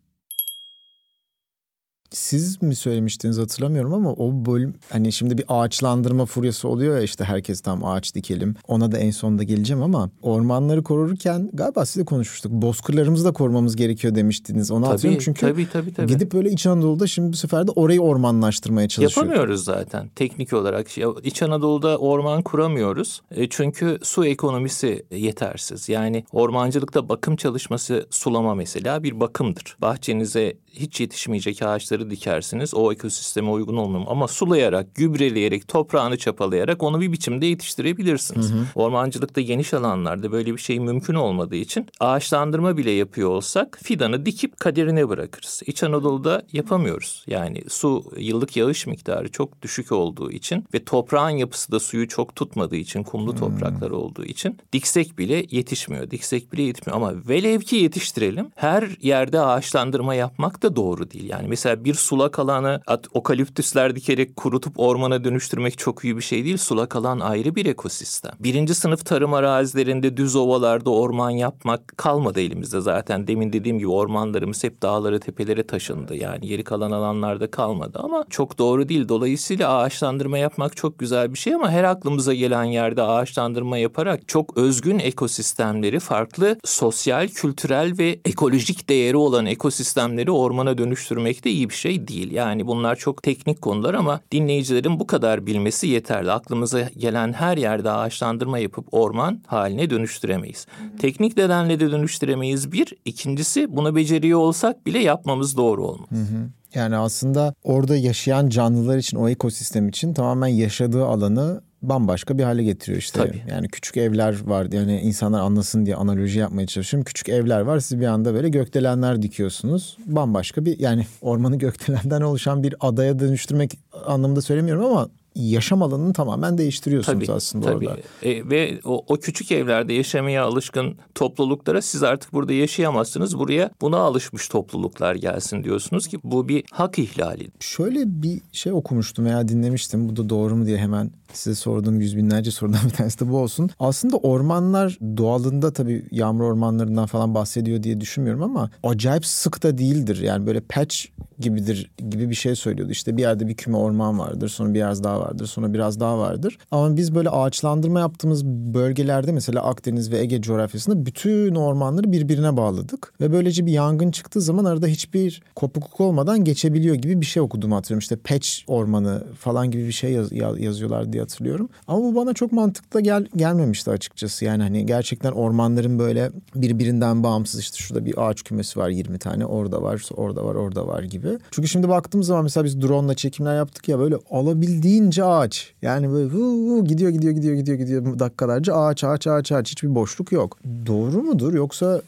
siz mi söylemiştiniz hatırlamıyorum ama o bölüm hani şimdi bir ağaçlandırma furyası oluyor ya işte herkes tam ağaç dikelim. Ona da en sonunda geleceğim ama ormanları korurken galiba size konuşmuştuk. Bozkırlarımızı da korumamız gerekiyor demiştiniz. Onu tabii, hatırlıyorum çünkü tabii, tabii, tabii. gidip böyle İç Anadolu'da şimdi bu sefer de orayı ormanlaştırmaya çalışıyor. Yapamıyoruz zaten teknik olarak. İç Anadolu'da orman kuramıyoruz. E, çünkü su ekonomisi yetersiz. Yani ormancılıkta bakım çalışması sulama mesela bir bakımdır. Bahçenize hiç yetişmeyecek ağaçları dikersiniz. O ekosisteme uygun olmuyor. Ama sulayarak, gübreleyerek, toprağını çapalayarak onu bir biçimde yetiştirebilirsiniz. Hı hı. Ormancılıkta geniş alanlarda böyle bir şey mümkün olmadığı için ağaçlandırma bile yapıyor olsak fidanı dikip kaderine bırakırız. İç Anadolu'da yapamıyoruz. Yani su yıllık yağış miktarı çok düşük olduğu için ve toprağın yapısı da suyu çok tutmadığı için kumlu hmm. topraklar olduğu için diksek bile yetişmiyor. Diksek bile yetmiyor ama velev ki yetiştirelim. Her yerde ağaçlandırma yapmak da doğru değil. Yani mesela bir sulak alanı okaliptüsler dikerek kurutup ormana dönüştürmek çok iyi bir şey değil. Sulak alan ayrı bir ekosistem. Birinci sınıf tarım arazilerinde düz ovalarda orman yapmak kalmadı elimizde zaten. Demin dediğim gibi ormanlarımız hep dağlara tepelere taşındı. Yani geri kalan alanlarda kalmadı ama çok doğru değil. Dolayısıyla ağaçlandırma yapmak çok güzel bir şey ama her aklımıza gelen yerde ağaçlandırma yaparak çok özgün ekosistemleri farklı sosyal, kültürel ve ekolojik değeri olan ekosistemleri ormana dönüştürmek de iyi bir şey değil. Yani bunlar çok teknik konular ama dinleyicilerin bu kadar bilmesi yeterli. Aklımıza gelen her yerde ağaçlandırma yapıp orman haline dönüştüremeyiz. Teknik nedenle de dönüştüremeyiz bir. İkincisi bunu beceriyor olsak bile yapmamız doğru olmaz. Hı hı. Yani aslında orada yaşayan canlılar için o ekosistem için tamamen yaşadığı alanı bambaşka bir hale getiriyor işte. Tabii. Yani küçük evler var yani insanlar anlasın diye analoji yapmaya çalışıyorum. Küçük evler var siz bir anda böyle gökdelenler dikiyorsunuz. Bambaşka bir yani ormanı gökdelenden oluşan bir adaya dönüştürmek anlamında söylemiyorum ama yaşam alanını tamamen değiştiriyorsunuz tabii, aslında tabii. orada. E, ve o, o küçük evlerde yaşamaya alışkın topluluklara siz artık burada yaşayamazsınız. Buraya buna alışmış topluluklar gelsin diyorsunuz ki bu bir hak ihlali. Şöyle bir şey okumuştum veya dinlemiştim. Bu da doğru mu diye hemen size sorduğum yüz binlerce sorudan bir tanesi de bu olsun. Aslında ormanlar doğalında tabii yağmur ormanlarından falan bahsediyor diye düşünmüyorum ama acayip sık da değildir. Yani böyle patch gibidir gibi bir şey söylüyordu. İşte bir yerde bir küme orman vardır, sonra biraz daha vardır, sonra biraz daha vardır. Ama biz böyle ağaçlandırma yaptığımız bölgelerde mesela Akdeniz ve Ege coğrafyasında bütün ormanları birbirine bağladık. Ve böylece bir yangın çıktığı zaman arada hiçbir kopukluk olmadan geçebiliyor gibi bir şey okudum hatırlıyorum. İşte patch ormanı falan gibi bir şey yaz, yazıyorlar diye hatırlıyorum. Ama bu bana çok mantıklı gel, gelmemişti açıkçası. Yani hani gerçekten ormanların böyle birbirinden bağımsız işte şurada bir ağaç kümesi var 20 tane orada var orada var orada var gibi. Çünkü şimdi baktığımız zaman mesela biz drone ile çekimler yaptık ya böyle alabildiğince ağaç. Yani böyle hu, hu, gidiyor gidiyor gidiyor gidiyor gidiyor dakikalarca ağaç ağaç ağaç ağaç hiçbir boşluk yok. Doğru mudur yoksa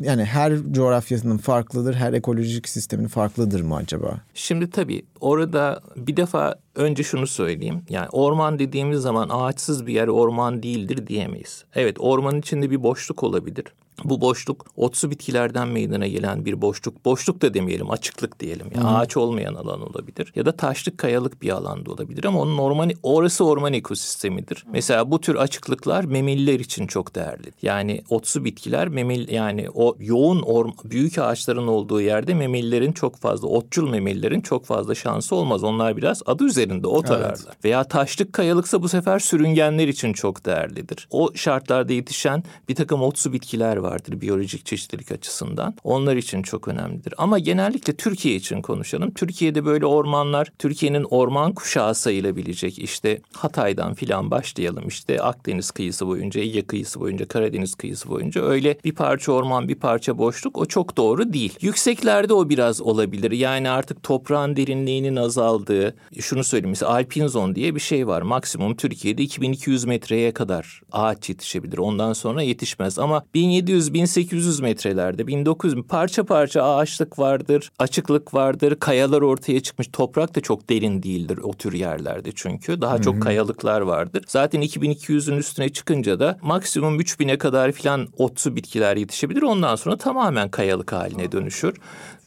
yani her coğrafyasının farklıdır, her ekolojik sistemin farklıdır mı acaba? Şimdi tabii orada bir defa önce şunu söyleyeyim. Yani orman dediğimiz zaman ağaçsız bir yer orman değildir diyemeyiz. Evet ormanın içinde bir boşluk olabilir. Bu boşluk otsu bitkilerden meydana gelen bir boşluk. Boşluk da demeyelim, açıklık diyelim. Yani hmm. ağaç olmayan alan olabilir. Ya da taşlık kayalık bir alanda olabilir ama onun orman orası orman ekosistemidir. Hmm. Mesela bu tür açıklıklar memeliler için çok değerli. Yani otsu bitkiler memel yani o yoğun orm, büyük ağaçların olduğu yerde memelilerin çok fazla otçul memelilerin çok fazla şansı olmaz. Onlar biraz adı üzerinde ot evet. ararlar. Veya taşlık kayalıksa bu sefer sürüngenler için çok değerlidir. O şartlarda yetişen bir takım otsu bitkiler vardır biyolojik çeşitlilik açısından. Onlar için çok önemlidir. Ama genellikle Türkiye için konuşalım. Türkiye'de böyle ormanlar Türkiye'nin orman kuşağı sayılabilecek işte Hatay'dan filan başlayalım işte Akdeniz kıyısı boyunca, Ege kıyısı boyunca, Karadeniz kıyısı boyunca öyle bir parça orman, bir parça boşluk o çok doğru değil. Yükseklerde o biraz olabilir. Yani artık toprağın derinliğinin azaldığı, şunu söyleyeyim mesela alpin zon diye bir şey var. Maksimum Türkiye'de 2200 metreye kadar ağaç yetişebilir. Ondan sonra yetişmez ama 1700 1700-1800 metrelerde 1900 parça parça ağaçlık vardır, açıklık vardır, kayalar ortaya çıkmış. Toprak da çok derin değildir o tür yerlerde çünkü. Daha çok kayalıklar vardır. Zaten 2200'ün üstüne çıkınca da maksimum 3000'e kadar filan otsu bitkiler yetişebilir. Ondan sonra tamamen kayalık haline dönüşür.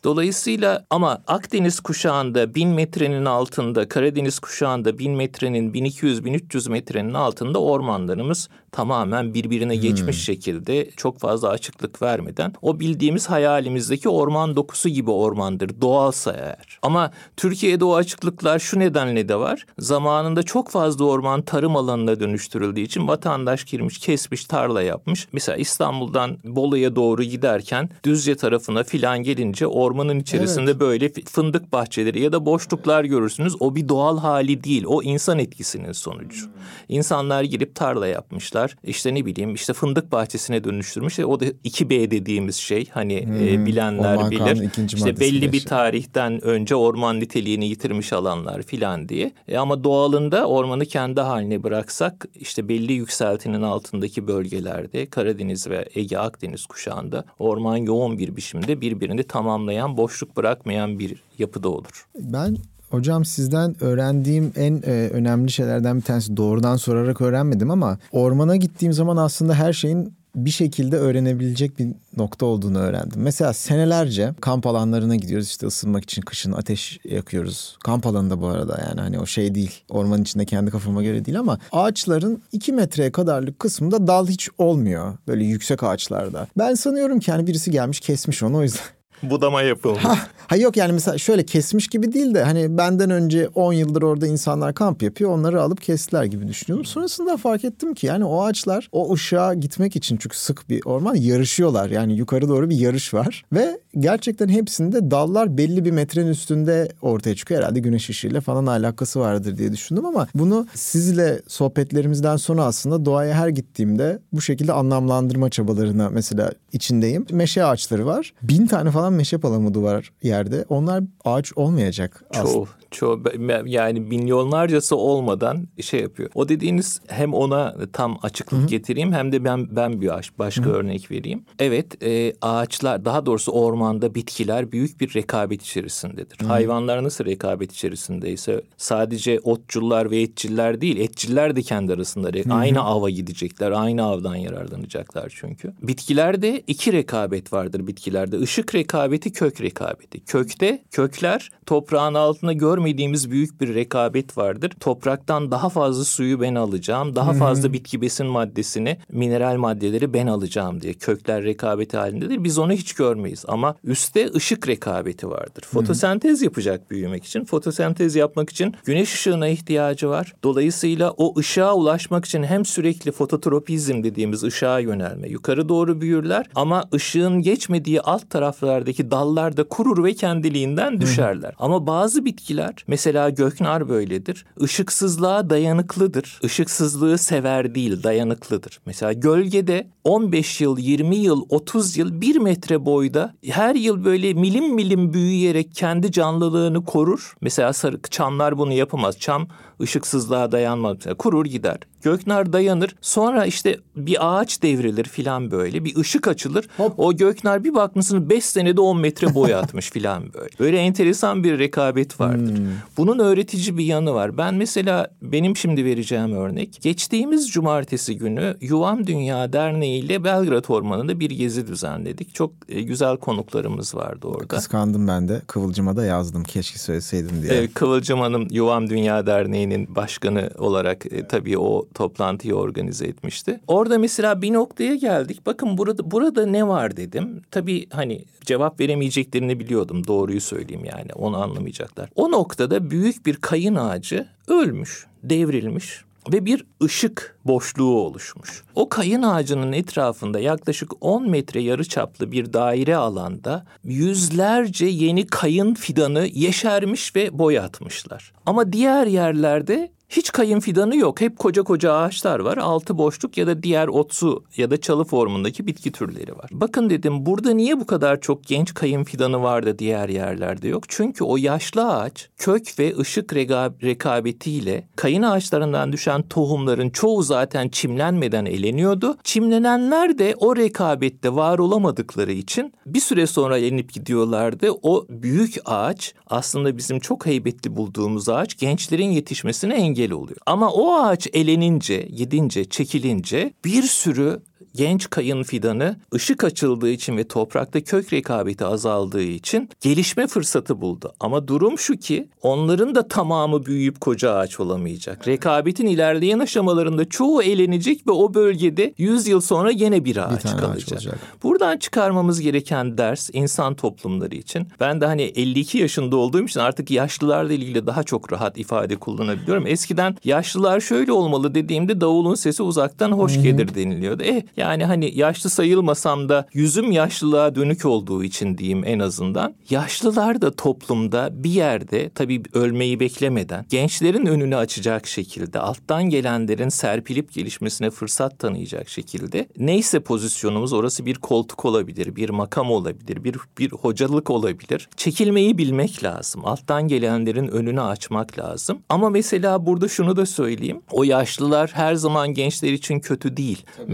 Dolayısıyla ama Akdeniz kuşağında 1000 metrenin altında, Karadeniz kuşağında 1000 metrenin 1200-1300 metrenin altında ormanlarımız tamamen birbirine hmm. geçmiş şekilde çok fazla açıklık vermeden o bildiğimiz hayalimizdeki orman dokusu gibi ormandır doğalsa eğer. Ama Türkiye'de o açıklıklar şu nedenle de var. Zamanında çok fazla orman tarım alanına dönüştürüldüğü için vatandaş girmiş, kesmiş, tarla yapmış. Mesela İstanbul'dan Bolu'ya doğru giderken Düzce tarafına filan gelince orman ormanın içerisinde evet. böyle fındık bahçeleri ya da boşluklar görürsünüz. O bir doğal hali değil. O insan etkisinin sonucu. Hmm. İnsanlar girip tarla yapmışlar. İşte ne bileyim işte fındık bahçesine dönüştürmüş. O da 2B dediğimiz şey hani e, hmm. e, bilenler Orman bilir. İşte belli bir tarihten önce orman niteliğini yitirmiş alanlar filan diye. E, ama doğalında ormanı kendi haline bıraksak işte belli yükseltinin altındaki bölgelerde Karadeniz ve Ege Akdeniz kuşağında orman yoğun bir biçimde birbirini tamamlayan boşluk bırakmayan bir yapıda olur. Ben Hocam sizden öğrendiğim en e, önemli şeylerden bir tanesi doğrudan sorarak öğrenmedim ama ormana gittiğim zaman aslında her şeyin bir şekilde öğrenebilecek bir nokta olduğunu öğrendim. Mesela senelerce kamp alanlarına gidiyoruz işte ısınmak için kışın ateş yakıyoruz. Kamp alanında bu arada yani hani o şey değil. Ormanın içinde kendi kafama göre değil ama ağaçların iki metreye kadarlık kısmında dal hiç olmuyor. Böyle yüksek ağaçlarda. Ben sanıyorum ki hani birisi gelmiş kesmiş onu o yüzden budama yapılmış. Ha, ha yok yani mesela şöyle kesmiş gibi değil de hani benden önce 10 yıldır orada insanlar kamp yapıyor. Onları alıp kestiler gibi düşünüyorum. Sonrasında fark ettim ki yani o ağaçlar o ışığa gitmek için çünkü sık bir orman yarışıyorlar. Yani yukarı doğru bir yarış var ve gerçekten hepsinde dallar belli bir metrenin üstünde ortaya çıkıyor. Herhalde güneş ışığıyla falan alakası vardır diye düşündüm ama bunu sizle sohbetlerimizden sonra aslında doğaya her gittiğimde bu şekilde anlamlandırma çabalarına mesela içindeyim. Meşe ağaçları var. Bin tane falan meşe palamudu var yerde. Onlar ağaç olmayacak aslında. Çoğu çoğu yani milyonlarcası olmadan şey yapıyor. O dediğiniz hem ona tam açıklık Hı-hı. getireyim hem de ben ben bir başka Hı-hı. örnek vereyim. Evet e, ağaçlar daha doğrusu ormanda bitkiler büyük bir rekabet içerisindedir. Hı-hı. Hayvanlar nasıl rekabet içerisindeyse sadece otçullar ve etçiller değil etçiller de kendi arasında Hı-hı. aynı ava gidecekler. Aynı avdan yararlanacaklar çünkü. Bitkilerde iki rekabet vardır bitkilerde. Işık rekabeti, kök rekabeti. Kökte kökler toprağın altına gör görmediğimiz büyük bir rekabet vardır. Topraktan daha fazla suyu ben alacağım, daha fazla bitki besin maddesini, mineral maddeleri ben alacağım diye kökler rekabeti halindedir. Biz onu hiç görmeyiz ama üstte ışık rekabeti vardır. Fotosentez yapacak büyümek için. Fotosentez yapmak için güneş ışığına ihtiyacı var. Dolayısıyla o ışığa ulaşmak için hem sürekli fototropizm dediğimiz ışığa yönelme, yukarı doğru büyürler ama ışığın geçmediği alt taraflardaki dallar da kurur ve kendiliğinden düşerler. Hı. Ama bazı bitkiler bitkiler. Mesela göknar böyledir. Işıksızlığa dayanıklıdır. Işıksızlığı sever değil, dayanıklıdır. Mesela gölgede 15 yıl, 20 yıl, 30 yıl, 1 metre boyda her yıl böyle milim milim büyüyerek kendi canlılığını korur. Mesela sarı çamlar bunu yapamaz. Çam ışıksızlığa dayanmaz. Mesela kurur gider. Göknar dayanır. Sonra işte bir ağaç devrilir filan böyle. Bir ışık açılır. Hop. O göknar bir bakmışsın 5 senede 10 metre boy atmış filan böyle. Böyle enteresan bir rekabet vardır. Hmm. Bunun öğretici bir yanı var. Ben mesela benim şimdi vereceğim örnek. Geçtiğimiz cumartesi günü Yuvam Dünya Derneği ile Belgrad Ormanı'nda bir gezi düzenledik. Çok e, güzel konuklarımız vardı orada. Kıskandım ben de. Kıvılcım'a da yazdım. Keşke söyleseydim diye. Evet, Kıvılcım Hanım Yuvam Dünya Derneği'nin başkanı olarak e, tabii o toplantıyı organize etmişti. Orada mesela bir noktaya geldik. Bakın burada burada ne var dedim. Tabii hani cevap veremeyeceklerini biliyordum. Doğruyu söyleyeyim yani. Onu anlamayacaklar. O noktada büyük bir kayın ağacı ölmüş, devrilmiş ve bir ışık boşluğu oluşmuş. O kayın ağacının etrafında yaklaşık 10 metre yarı çaplı bir daire alanda yüzlerce yeni kayın fidanı yeşermiş ve boyatmışlar. Ama diğer yerlerde hiç kayın fidanı yok. Hep koca koca ağaçlar var. Altı boşluk ya da diğer otsu ya da çalı formundaki bitki türleri var. Bakın dedim burada niye bu kadar çok genç kayın fidanı var da diğer yerlerde yok? Çünkü o yaşlı ağaç kök ve ışık rekabetiyle kayın ağaçlarından düşen tohumların çoğu zaten çimlenmeden eleniyordu. Çimlenenler de o rekabette var olamadıkları için bir süre sonra elenip gidiyorlardı. O büyük ağaç aslında bizim çok heybetli bulduğumuz ağaç gençlerin yetişmesine engel engel oluyor. Ama o ağaç elenince, gidince, çekilince bir sürü genç kayın fidanı ışık açıldığı için ve toprakta kök rekabeti azaldığı için gelişme fırsatı buldu. Ama durum şu ki onların da tamamı büyüyüp koca ağaç olamayacak. Rekabetin ilerleyen aşamalarında çoğu elenecek ve o bölgede 100 yıl sonra yine bir ağaç bir kalacak. Ağaç Buradan çıkarmamız gereken ders insan toplumları için. Ben de hani 52 yaşında olduğum için artık yaşlılarla ilgili daha çok rahat ifade kullanabiliyorum. Eskiden yaşlılar şöyle olmalı dediğimde davulun sesi uzaktan hoş gelir deniliyordu. Eh yani hani yaşlı sayılmasam da yüzüm yaşlılığa dönük olduğu için diyeyim en azından. Yaşlılar da toplumda bir yerde tabii ölmeyi beklemeden gençlerin önünü açacak şekilde alttan gelenlerin serpilip gelişmesine fırsat tanıyacak şekilde neyse pozisyonumuz orası bir koltuk olabilir, bir makam olabilir, bir bir hocalık olabilir. Çekilmeyi bilmek lazım. Alttan gelenlerin önünü açmak lazım. Ama mesela burada şunu da söyleyeyim. O yaşlılar her zaman gençler için kötü değil. Tabii.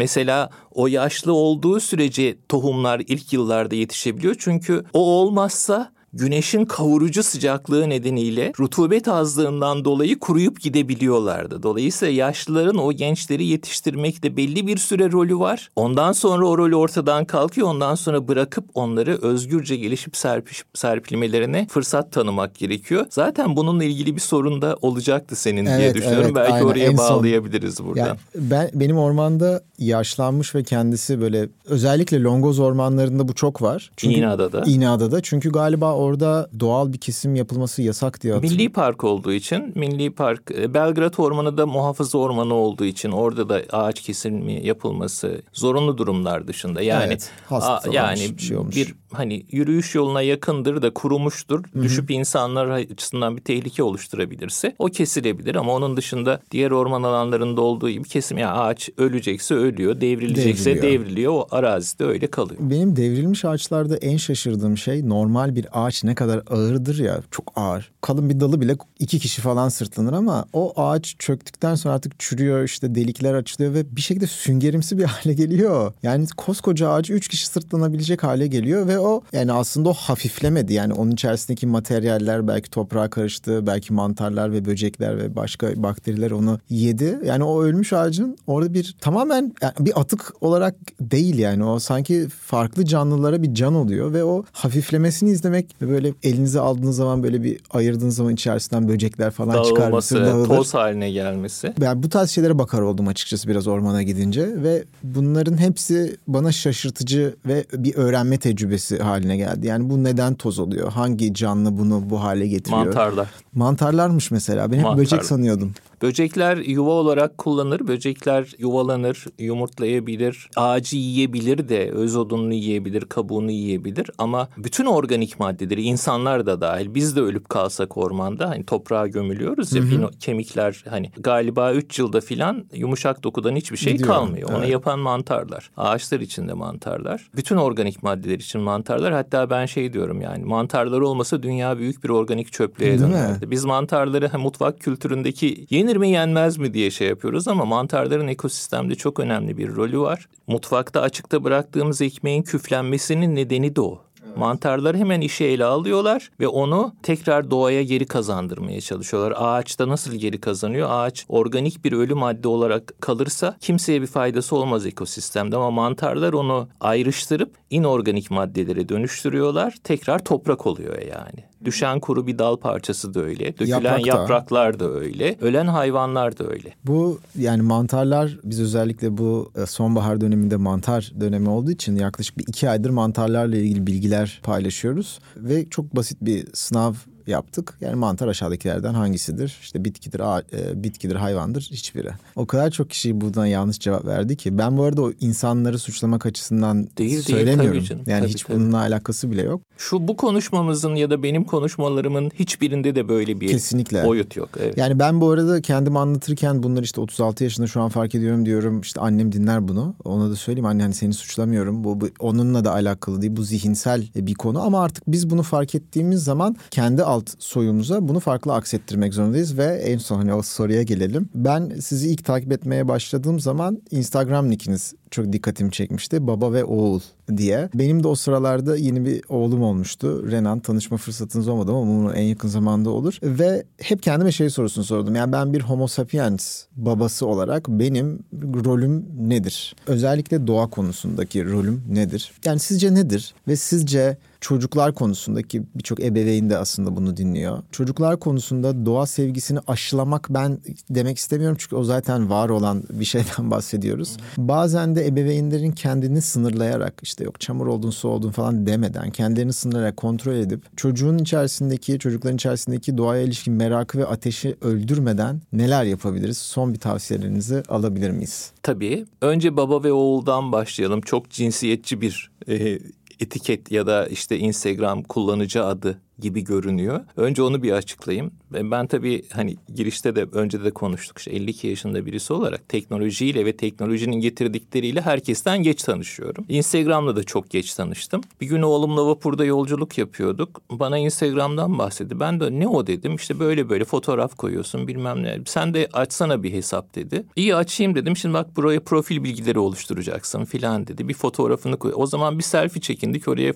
O yaşlı olduğu sürece tohumlar ilk yıllarda yetişebiliyor. Çünkü o olmazsa güneşin kavurucu sıcaklığı nedeniyle rutubet azlığından dolayı kuruyup gidebiliyorlardı. Dolayısıyla yaşlıların o gençleri yetiştirmekte belli bir süre rolü var. Ondan sonra o rol ortadan kalkıyor. Ondan sonra bırakıp onları özgürce gelişip serpiş, serpilmelerine fırsat tanımak gerekiyor. Zaten bununla ilgili bir sorun da olacaktı senin evet, diye düşünüyorum. Evet, Belki aynen. oraya en bağlayabiliriz son... buradan. Yani ben benim ormanda yaşlanmış ve kendisi böyle özellikle Longoz ormanlarında bu çok var. Çünkü İğneada'da. İğneada'da. Çünkü galiba orada doğal bir kesim yapılması yasak diye hatırlıyorum. Milli park olduğu için, milli park, e, Belgrad Ormanı da muhafaza ormanı olduğu için orada da ağaç kesimi yapılması zorunlu durumlar dışında. Yani evet, a, yani bir, şey olmuş. bir hani yürüyüş yoluna yakındır da kurumuştur. Hı-hı. Düşüp insanlar açısından bir tehlike oluşturabilirse o kesilebilir ama onun dışında diğer orman alanlarında olduğu gibi kesim yani ağaç ölecekse ölüyor, devrilecekse devriliyor. devriliyor. O arazide öyle kalıyor. Benim devrilmiş ağaçlarda en şaşırdığım şey normal bir ağaç ağaç ne kadar ağırdır ya çok ağır. Kalın bir dalı bile iki kişi falan sırtlanır ama o ağaç çöktükten sonra artık çürüyor işte delikler açılıyor ve bir şekilde süngerimsi bir hale geliyor. Yani koskoca ağacı üç kişi sırtlanabilecek hale geliyor ve o yani aslında o hafiflemedi. Yani onun içerisindeki materyaller belki toprağa karıştı belki mantarlar ve böcekler ve başka bakteriler onu yedi. Yani o ölmüş ağacın orada bir tamamen yani bir atık olarak değil yani o sanki farklı canlılara bir can oluyor ve o hafiflemesini izlemek ve böyle elinize aldığınız zaman böyle bir ayırdığınız zaman içerisinden böcekler falan Dağılması, çıkar. Dağılır. toz haline gelmesi. Ben bu tarz şeylere bakar oldum açıkçası biraz ormana gidince ve bunların hepsi bana şaşırtıcı ve bir öğrenme tecrübesi haline geldi. Yani bu neden toz oluyor? Hangi canlı bunu bu hale getiriyor? Mantarlar. Mantarlarmış mesela. Ben hep Mantar. böcek sanıyordum. Böcekler yuva olarak kullanır. Böcekler yuvalanır, yumurtlayabilir, ağacı yiyebilir de öz odununu yiyebilir, kabuğunu yiyebilir. Ama bütün organik maddeleri insanlar da dahil biz de ölüp kalsak ormanda hani toprağa gömülüyoruz ya hı hı. kemikler hani galiba üç yılda filan yumuşak dokudan hiçbir şey Gidiyor. kalmıyor. Evet. Onu yapan mantarlar. Ağaçlar içinde mantarlar. Bütün organik maddeler için mantarlar. Hatta ben şey diyorum yani mantarlar olmasa dünya büyük bir organik çöplüğe dönerdi. Biz mantarları hani mutfak kültüründeki yeni yenir mi yenmez mi diye şey yapıyoruz ama mantarların ekosistemde çok önemli bir rolü var. Mutfakta açıkta bıraktığımız ekmeğin küflenmesinin nedeni de o. Mantarları hemen işe ele alıyorlar ve onu tekrar doğaya geri kazandırmaya çalışıyorlar. Ağaçta nasıl geri kazanıyor? Ağaç organik bir ölü madde olarak kalırsa kimseye bir faydası olmaz ekosistemde ama mantarlar onu ayrıştırıp inorganik maddelere dönüştürüyorlar. Tekrar toprak oluyor yani. Düşen kuru bir dal parçası da öyle. Dökülen Yaprak yapraklar da öyle. Ölen hayvanlar da öyle. Bu yani mantarlar biz özellikle bu e, sonbahar döneminde mantar dönemi olduğu için yaklaşık bir iki aydır mantarlarla ilgili bilgiler paylaşıyoruz. Ve çok basit bir sınav yaptık. Yani mantar aşağıdakilerden hangisidir? İşte bitkidir, e, bitkidir, hayvandır hiçbiri. O kadar çok kişi buradan yanlış cevap verdi ki ben bu arada o insanları suçlamak açısından değil, söylemiyorum. Değil, canım. Yani tabii, hiç tabii. bununla alakası bile yok. Şu bu konuşmamızın ya da benim konuşmalarımın hiçbirinde de böyle bir Kesinlikle. boyut yok. Evet. Yani ben bu arada kendim anlatırken bunları işte 36 yaşında şu an fark ediyorum diyorum. İşte annem dinler bunu. Ona da söyleyeyim anne hani seni suçlamıyorum. Bu, bu onunla da alakalı değil. Bu zihinsel bir konu ama artık biz bunu fark ettiğimiz zaman kendi alt soyumuza bunu farklı aksettirmek zorundayız ve en son hani o soruya gelelim. Ben sizi ilk takip etmeye başladığım zaman Instagram nickiniz çok dikkatimi çekmişti. Baba ve oğul diye. Benim de o sıralarda yeni bir oğlum olmuştu. Renan tanışma fırsatınız olmadı ama umarım en yakın zamanda olur. Ve hep kendime şey sorusunu sordum. Yani ben bir homo sapiens babası olarak benim rolüm nedir? Özellikle doğa konusundaki rolüm nedir? Yani sizce nedir? Ve sizce çocuklar konusundaki birçok ebeveyn de aslında bunu dinliyor. Çocuklar konusunda doğa sevgisini aşılamak ben demek istemiyorum çünkü o zaten var olan bir şeyden bahsediyoruz. Bazen de ebeveynlerin kendini sınırlayarak işte yok çamur oldun su oldun falan demeden kendilerini sınırarak kontrol edip çocuğun içerisindeki çocukların içerisindeki doğaya ilişkin merakı ve ateşi öldürmeden neler yapabiliriz? Son bir tavsiyelerinizi alabilir miyiz? Tabii. Önce baba ve oğuldan başlayalım. Çok cinsiyetçi bir e, etiket ya da işte Instagram kullanıcı adı gibi görünüyor. Önce onu bir açıklayayım. Ben tabii hani girişte de önce de konuştuk. İşte 52 yaşında birisi olarak teknolojiyle ve teknolojinin getirdikleriyle herkesten geç tanışıyorum. Instagram'la da çok geç tanıştım. Bir gün oğlumla vapurda yolculuk yapıyorduk. Bana Instagram'dan bahsetti. Ben de ne o dedim. İşte böyle böyle fotoğraf koyuyorsun bilmem ne. Sen de açsana bir hesap dedi. İyi açayım dedim. Şimdi bak buraya profil bilgileri oluşturacaksın filan dedi. Bir fotoğrafını koy. O zaman bir selfie çekindik oraya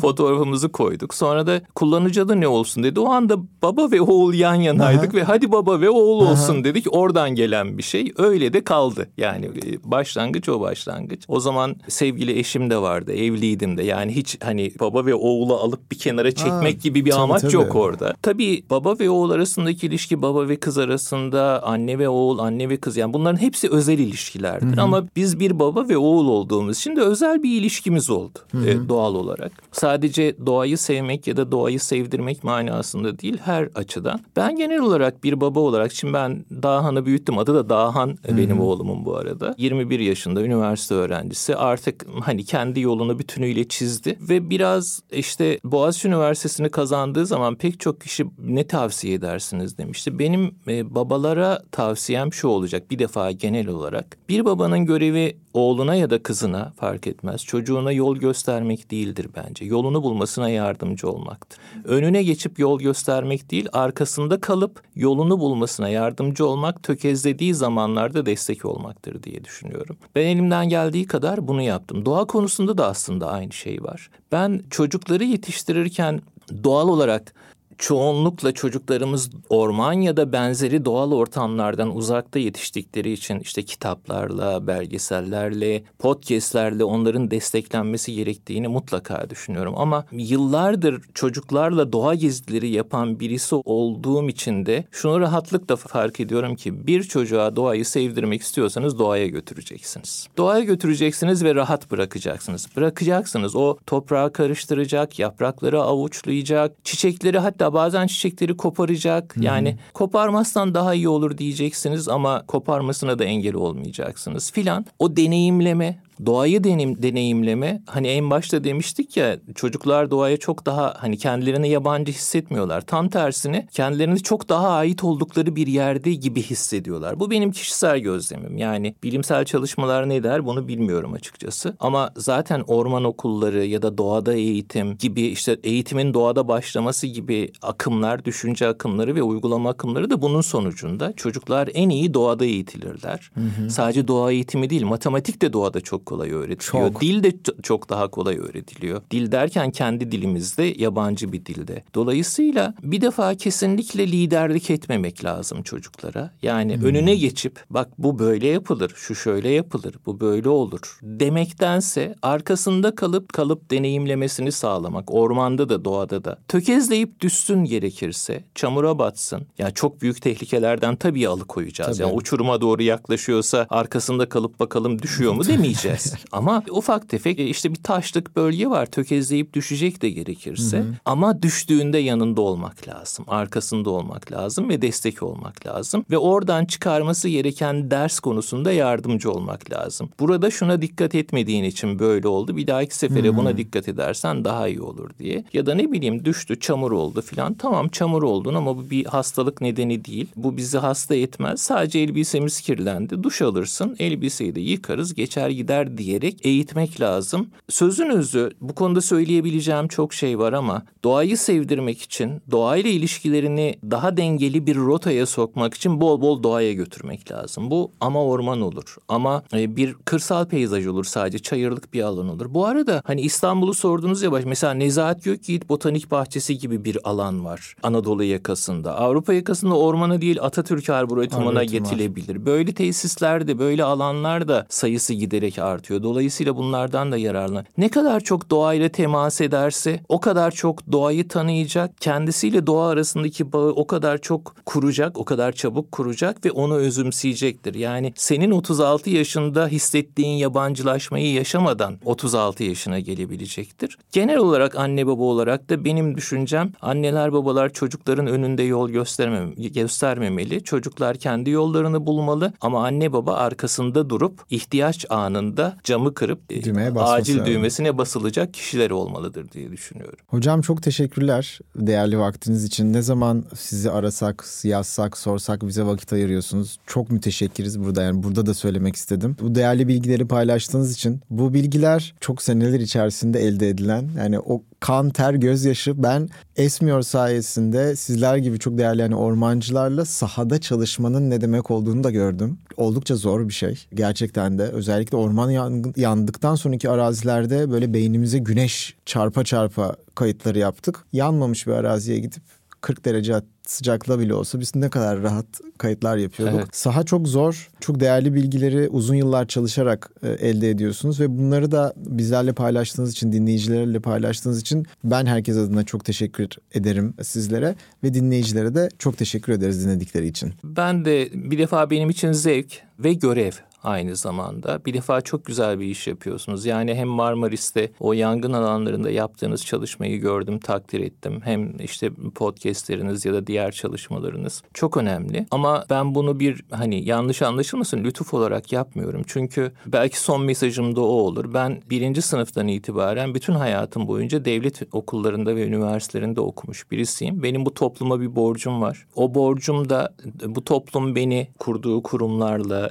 fotoğrafımızı koyduk. Sonra da kullanıcı kullanıcı adı ne olsun dedi. O anda baba ve oğul yan yanaydık Aha. ve hadi baba ve oğul Aha. olsun dedik. Oradan gelen bir şey öyle de kaldı. Yani e, başlangıç o başlangıç. O zaman sevgili eşim de vardı. Evliydim de. Yani hiç hani baba ve oğulu alıp bir kenara çekmek Aa, gibi bir tabii, amaç tabii. yok orada. Tabii baba ve oğul arasındaki ilişki baba ve kız arasında anne ve oğul anne ve kız yani bunların hepsi özel ilişkilerdir. Hı-hı. Ama biz bir baba ve oğul olduğumuz için de özel bir ilişkimiz oldu e, doğal olarak. Sadece doğayı sevmek ya da doğayı sevdirmek manasında değil her açıdan. Ben genel olarak bir baba olarak şimdi ben Dağhan'ı büyüttüm. Adı da Dağhan Hı-hı. benim oğlumun bu arada. 21 yaşında üniversite öğrencisi. Artık hani kendi yolunu bütünüyle çizdi ve biraz işte Boğaziçi Üniversitesi'ni kazandığı zaman pek çok kişi ne tavsiye edersiniz demişti. Benim e, babalara tavsiyem şu olacak bir defa genel olarak. Bir babanın görevi oğluna ya da kızına fark etmez. Çocuğuna yol göstermek değildir bence. Yolunu bulmasına yardımcı olmaktır. Önüne geçip yol göstermek değil, arkasında kalıp yolunu bulmasına yardımcı olmak, tökezlediği zamanlarda destek olmaktır diye düşünüyorum. Ben elimden geldiği kadar bunu yaptım. Doğa konusunda da aslında aynı şey var. Ben çocukları yetiştirirken doğal olarak çoğunlukla çocuklarımız orman ya da benzeri doğal ortamlardan uzakta yetiştikleri için işte kitaplarla, belgesellerle, podcastlerle onların desteklenmesi gerektiğini mutlaka düşünüyorum. Ama yıllardır çocuklarla doğa gezileri yapan birisi olduğum için de şunu rahatlıkla fark ediyorum ki bir çocuğa doğayı sevdirmek istiyorsanız doğaya götüreceksiniz. Doğaya götüreceksiniz ve rahat bırakacaksınız. Bırakacaksınız. O toprağı karıştıracak, yaprakları avuçlayacak, çiçekleri hatta Hatta bazen çiçekleri koparacak. Hı-hı. Yani koparmazsan daha iyi olur diyeceksiniz ama koparmasına da engel olmayacaksınız filan. O deneyimleme doğayı denim, deneyimleme hani en başta demiştik ya çocuklar doğaya çok daha hani kendilerini yabancı hissetmiyorlar. Tam tersine kendilerini çok daha ait oldukları bir yerde gibi hissediyorlar. Bu benim kişisel gözlemim. Yani bilimsel çalışmalar ne der bunu bilmiyorum açıkçası. Ama zaten orman okulları ya da doğada eğitim gibi işte eğitimin doğada başlaması gibi akımlar, düşünce akımları ve uygulama akımları da bunun sonucunda çocuklar en iyi doğada eğitilirler. Hı hı. Sadece doğa eğitimi değil, matematik de doğada çok kolay öğretiliyor. Çok. Dil de çok daha kolay öğretiliyor. Dil derken kendi dilimizde yabancı bir dilde. Dolayısıyla bir defa kesinlikle liderlik etmemek lazım çocuklara. Yani hmm. önüne geçip bak bu böyle yapılır, şu şöyle yapılır, bu böyle olur demektense arkasında kalıp kalıp deneyimlemesini sağlamak. Ormanda da doğada da. Tökezleyip düşsün gerekirse, çamura batsın. Yani çok büyük tehlikelerden tabii alıkoyacağız. Tabii. Yani uçuruma doğru yaklaşıyorsa arkasında kalıp bakalım düşüyor mu demeyeceğiz düşmez. Ama ufak tefek e, işte bir taşlık bölge var. Tökezleyip düşecek de gerekirse. Hı hı. Ama düştüğünde yanında olmak lazım. Arkasında olmak lazım ve destek olmak lazım. Ve oradan çıkarması gereken ders konusunda yardımcı olmak lazım. Burada şuna dikkat etmediğin için böyle oldu. Bir dahaki sefere hı buna dikkat edersen daha iyi olur diye. Ya da ne bileyim düştü, çamur oldu filan. Tamam çamur oldun ama bu bir hastalık nedeni değil. Bu bizi hasta etmez. Sadece elbisemiz kirlendi. Duş alırsın. Elbiseyi de yıkarız. Geçer gider diyerek eğitmek lazım. Sözün özü bu konuda söyleyebileceğim çok şey var ama doğayı sevdirmek için, doğayla ilişkilerini daha dengeli bir rotaya sokmak için bol bol doğaya götürmek lazım. Bu ama orman olur. Ama e, bir kırsal peyzaj olur sadece çayırlık bir alan olur. Bu arada hani İstanbul'u sordunuz ya baş mesela Nezahat Gökyiğit Botanik Bahçesi gibi bir alan var Anadolu yakasında. Avrupa yakasında ormanı değil Atatürk Arboretumuna getirilebilir. Böyle tesislerde böyle alanlarda sayısı giderek artıyor artıyor. Dolayısıyla bunlardan da yararlan. Ne kadar çok doğayla temas ederse o kadar çok doğayı tanıyacak. Kendisiyle doğa arasındaki bağı o kadar çok kuracak, o kadar çabuk kuracak ve onu özümseyecektir. Yani senin 36 yaşında hissettiğin yabancılaşmayı yaşamadan 36 yaşına gelebilecektir. Genel olarak anne baba olarak da benim düşüncem anneler babalar çocukların önünde yol göstermem göstermemeli. Çocuklar kendi yollarını bulmalı ama anne baba arkasında durup ihtiyaç anında camı kırıp e, Düğmeye acil düğmesine basılacak kişiler olmalıdır diye düşünüyorum. Hocam çok teşekkürler değerli vaktiniz için. Ne zaman sizi arasak, yazsak, sorsak bize vakit ayırıyorsunuz. Çok müteşekkiriz burada yani burada da söylemek istedim. Bu değerli bilgileri paylaştığınız için bu bilgiler çok seneler içerisinde elde edilen yani o kan, ter, gözyaşı ben Esmiyor sayesinde sizler gibi çok değerli yani ormancılarla sahada çalışmanın ne demek olduğunu da gördüm. Oldukça zor bir şey gerçekten de. Özellikle orman yangın, yandıktan sonraki arazilerde böyle beynimize güneş çarpa çarpa kayıtları yaptık. Yanmamış bir araziye gidip 40 derece sıcaklığa bile olsa biz ne kadar rahat kayıtlar yapıyorduk. Evet. Saha çok zor. Çok değerli bilgileri uzun yıllar çalışarak e, elde ediyorsunuz ve bunları da bizlerle paylaştığınız için, dinleyicilerle paylaştığınız için ben herkes adına çok teşekkür ederim sizlere ve dinleyicilere de çok teşekkür ederiz dinledikleri için. Ben de bir defa benim için zevk ve görev aynı zamanda. Bir defa çok güzel bir iş yapıyorsunuz. Yani hem Marmaris'te o yangın alanlarında yaptığınız çalışmayı gördüm, takdir ettim. Hem işte podcastleriniz ya da diğer çalışmalarınız çok önemli. Ama ben bunu bir hani yanlış anlaşılmasın lütuf olarak yapmıyorum. Çünkü belki son mesajım da o olur. Ben birinci sınıftan itibaren bütün hayatım boyunca devlet okullarında ve üniversitelerinde okumuş birisiyim. Benim bu topluma bir borcum var. O borcum da bu toplum beni kurduğu kurumlarla,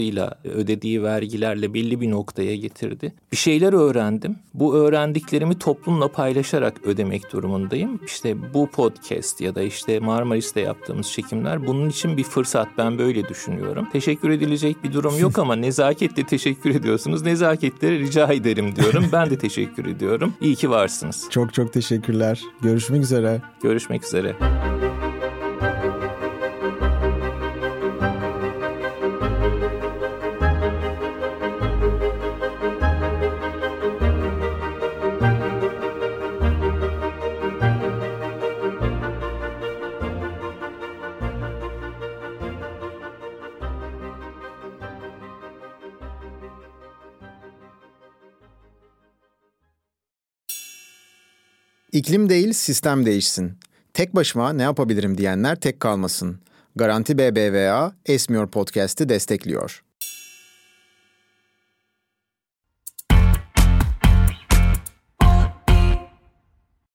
finansıyla, ödediği vergilerle belli bir noktaya getirdi. Bir şeyler öğrendim. Bu öğrendiklerimi toplumla paylaşarak ödemek durumundayım. İşte bu podcast ya da işte Marmaris'te yaptığımız çekimler bunun için bir fırsat. Ben böyle düşünüyorum. Teşekkür edilecek bir durum yok ama nezaketle teşekkür ediyorsunuz. Nezaketle rica ederim diyorum. Ben de teşekkür ediyorum. İyi ki varsınız. Çok çok teşekkürler. Görüşmek üzere. Görüşmek üzere. İklim değil sistem değişsin. Tek başıma ne yapabilirim diyenler tek kalmasın. Garanti BBVA Esmiyor Podcast'i destekliyor.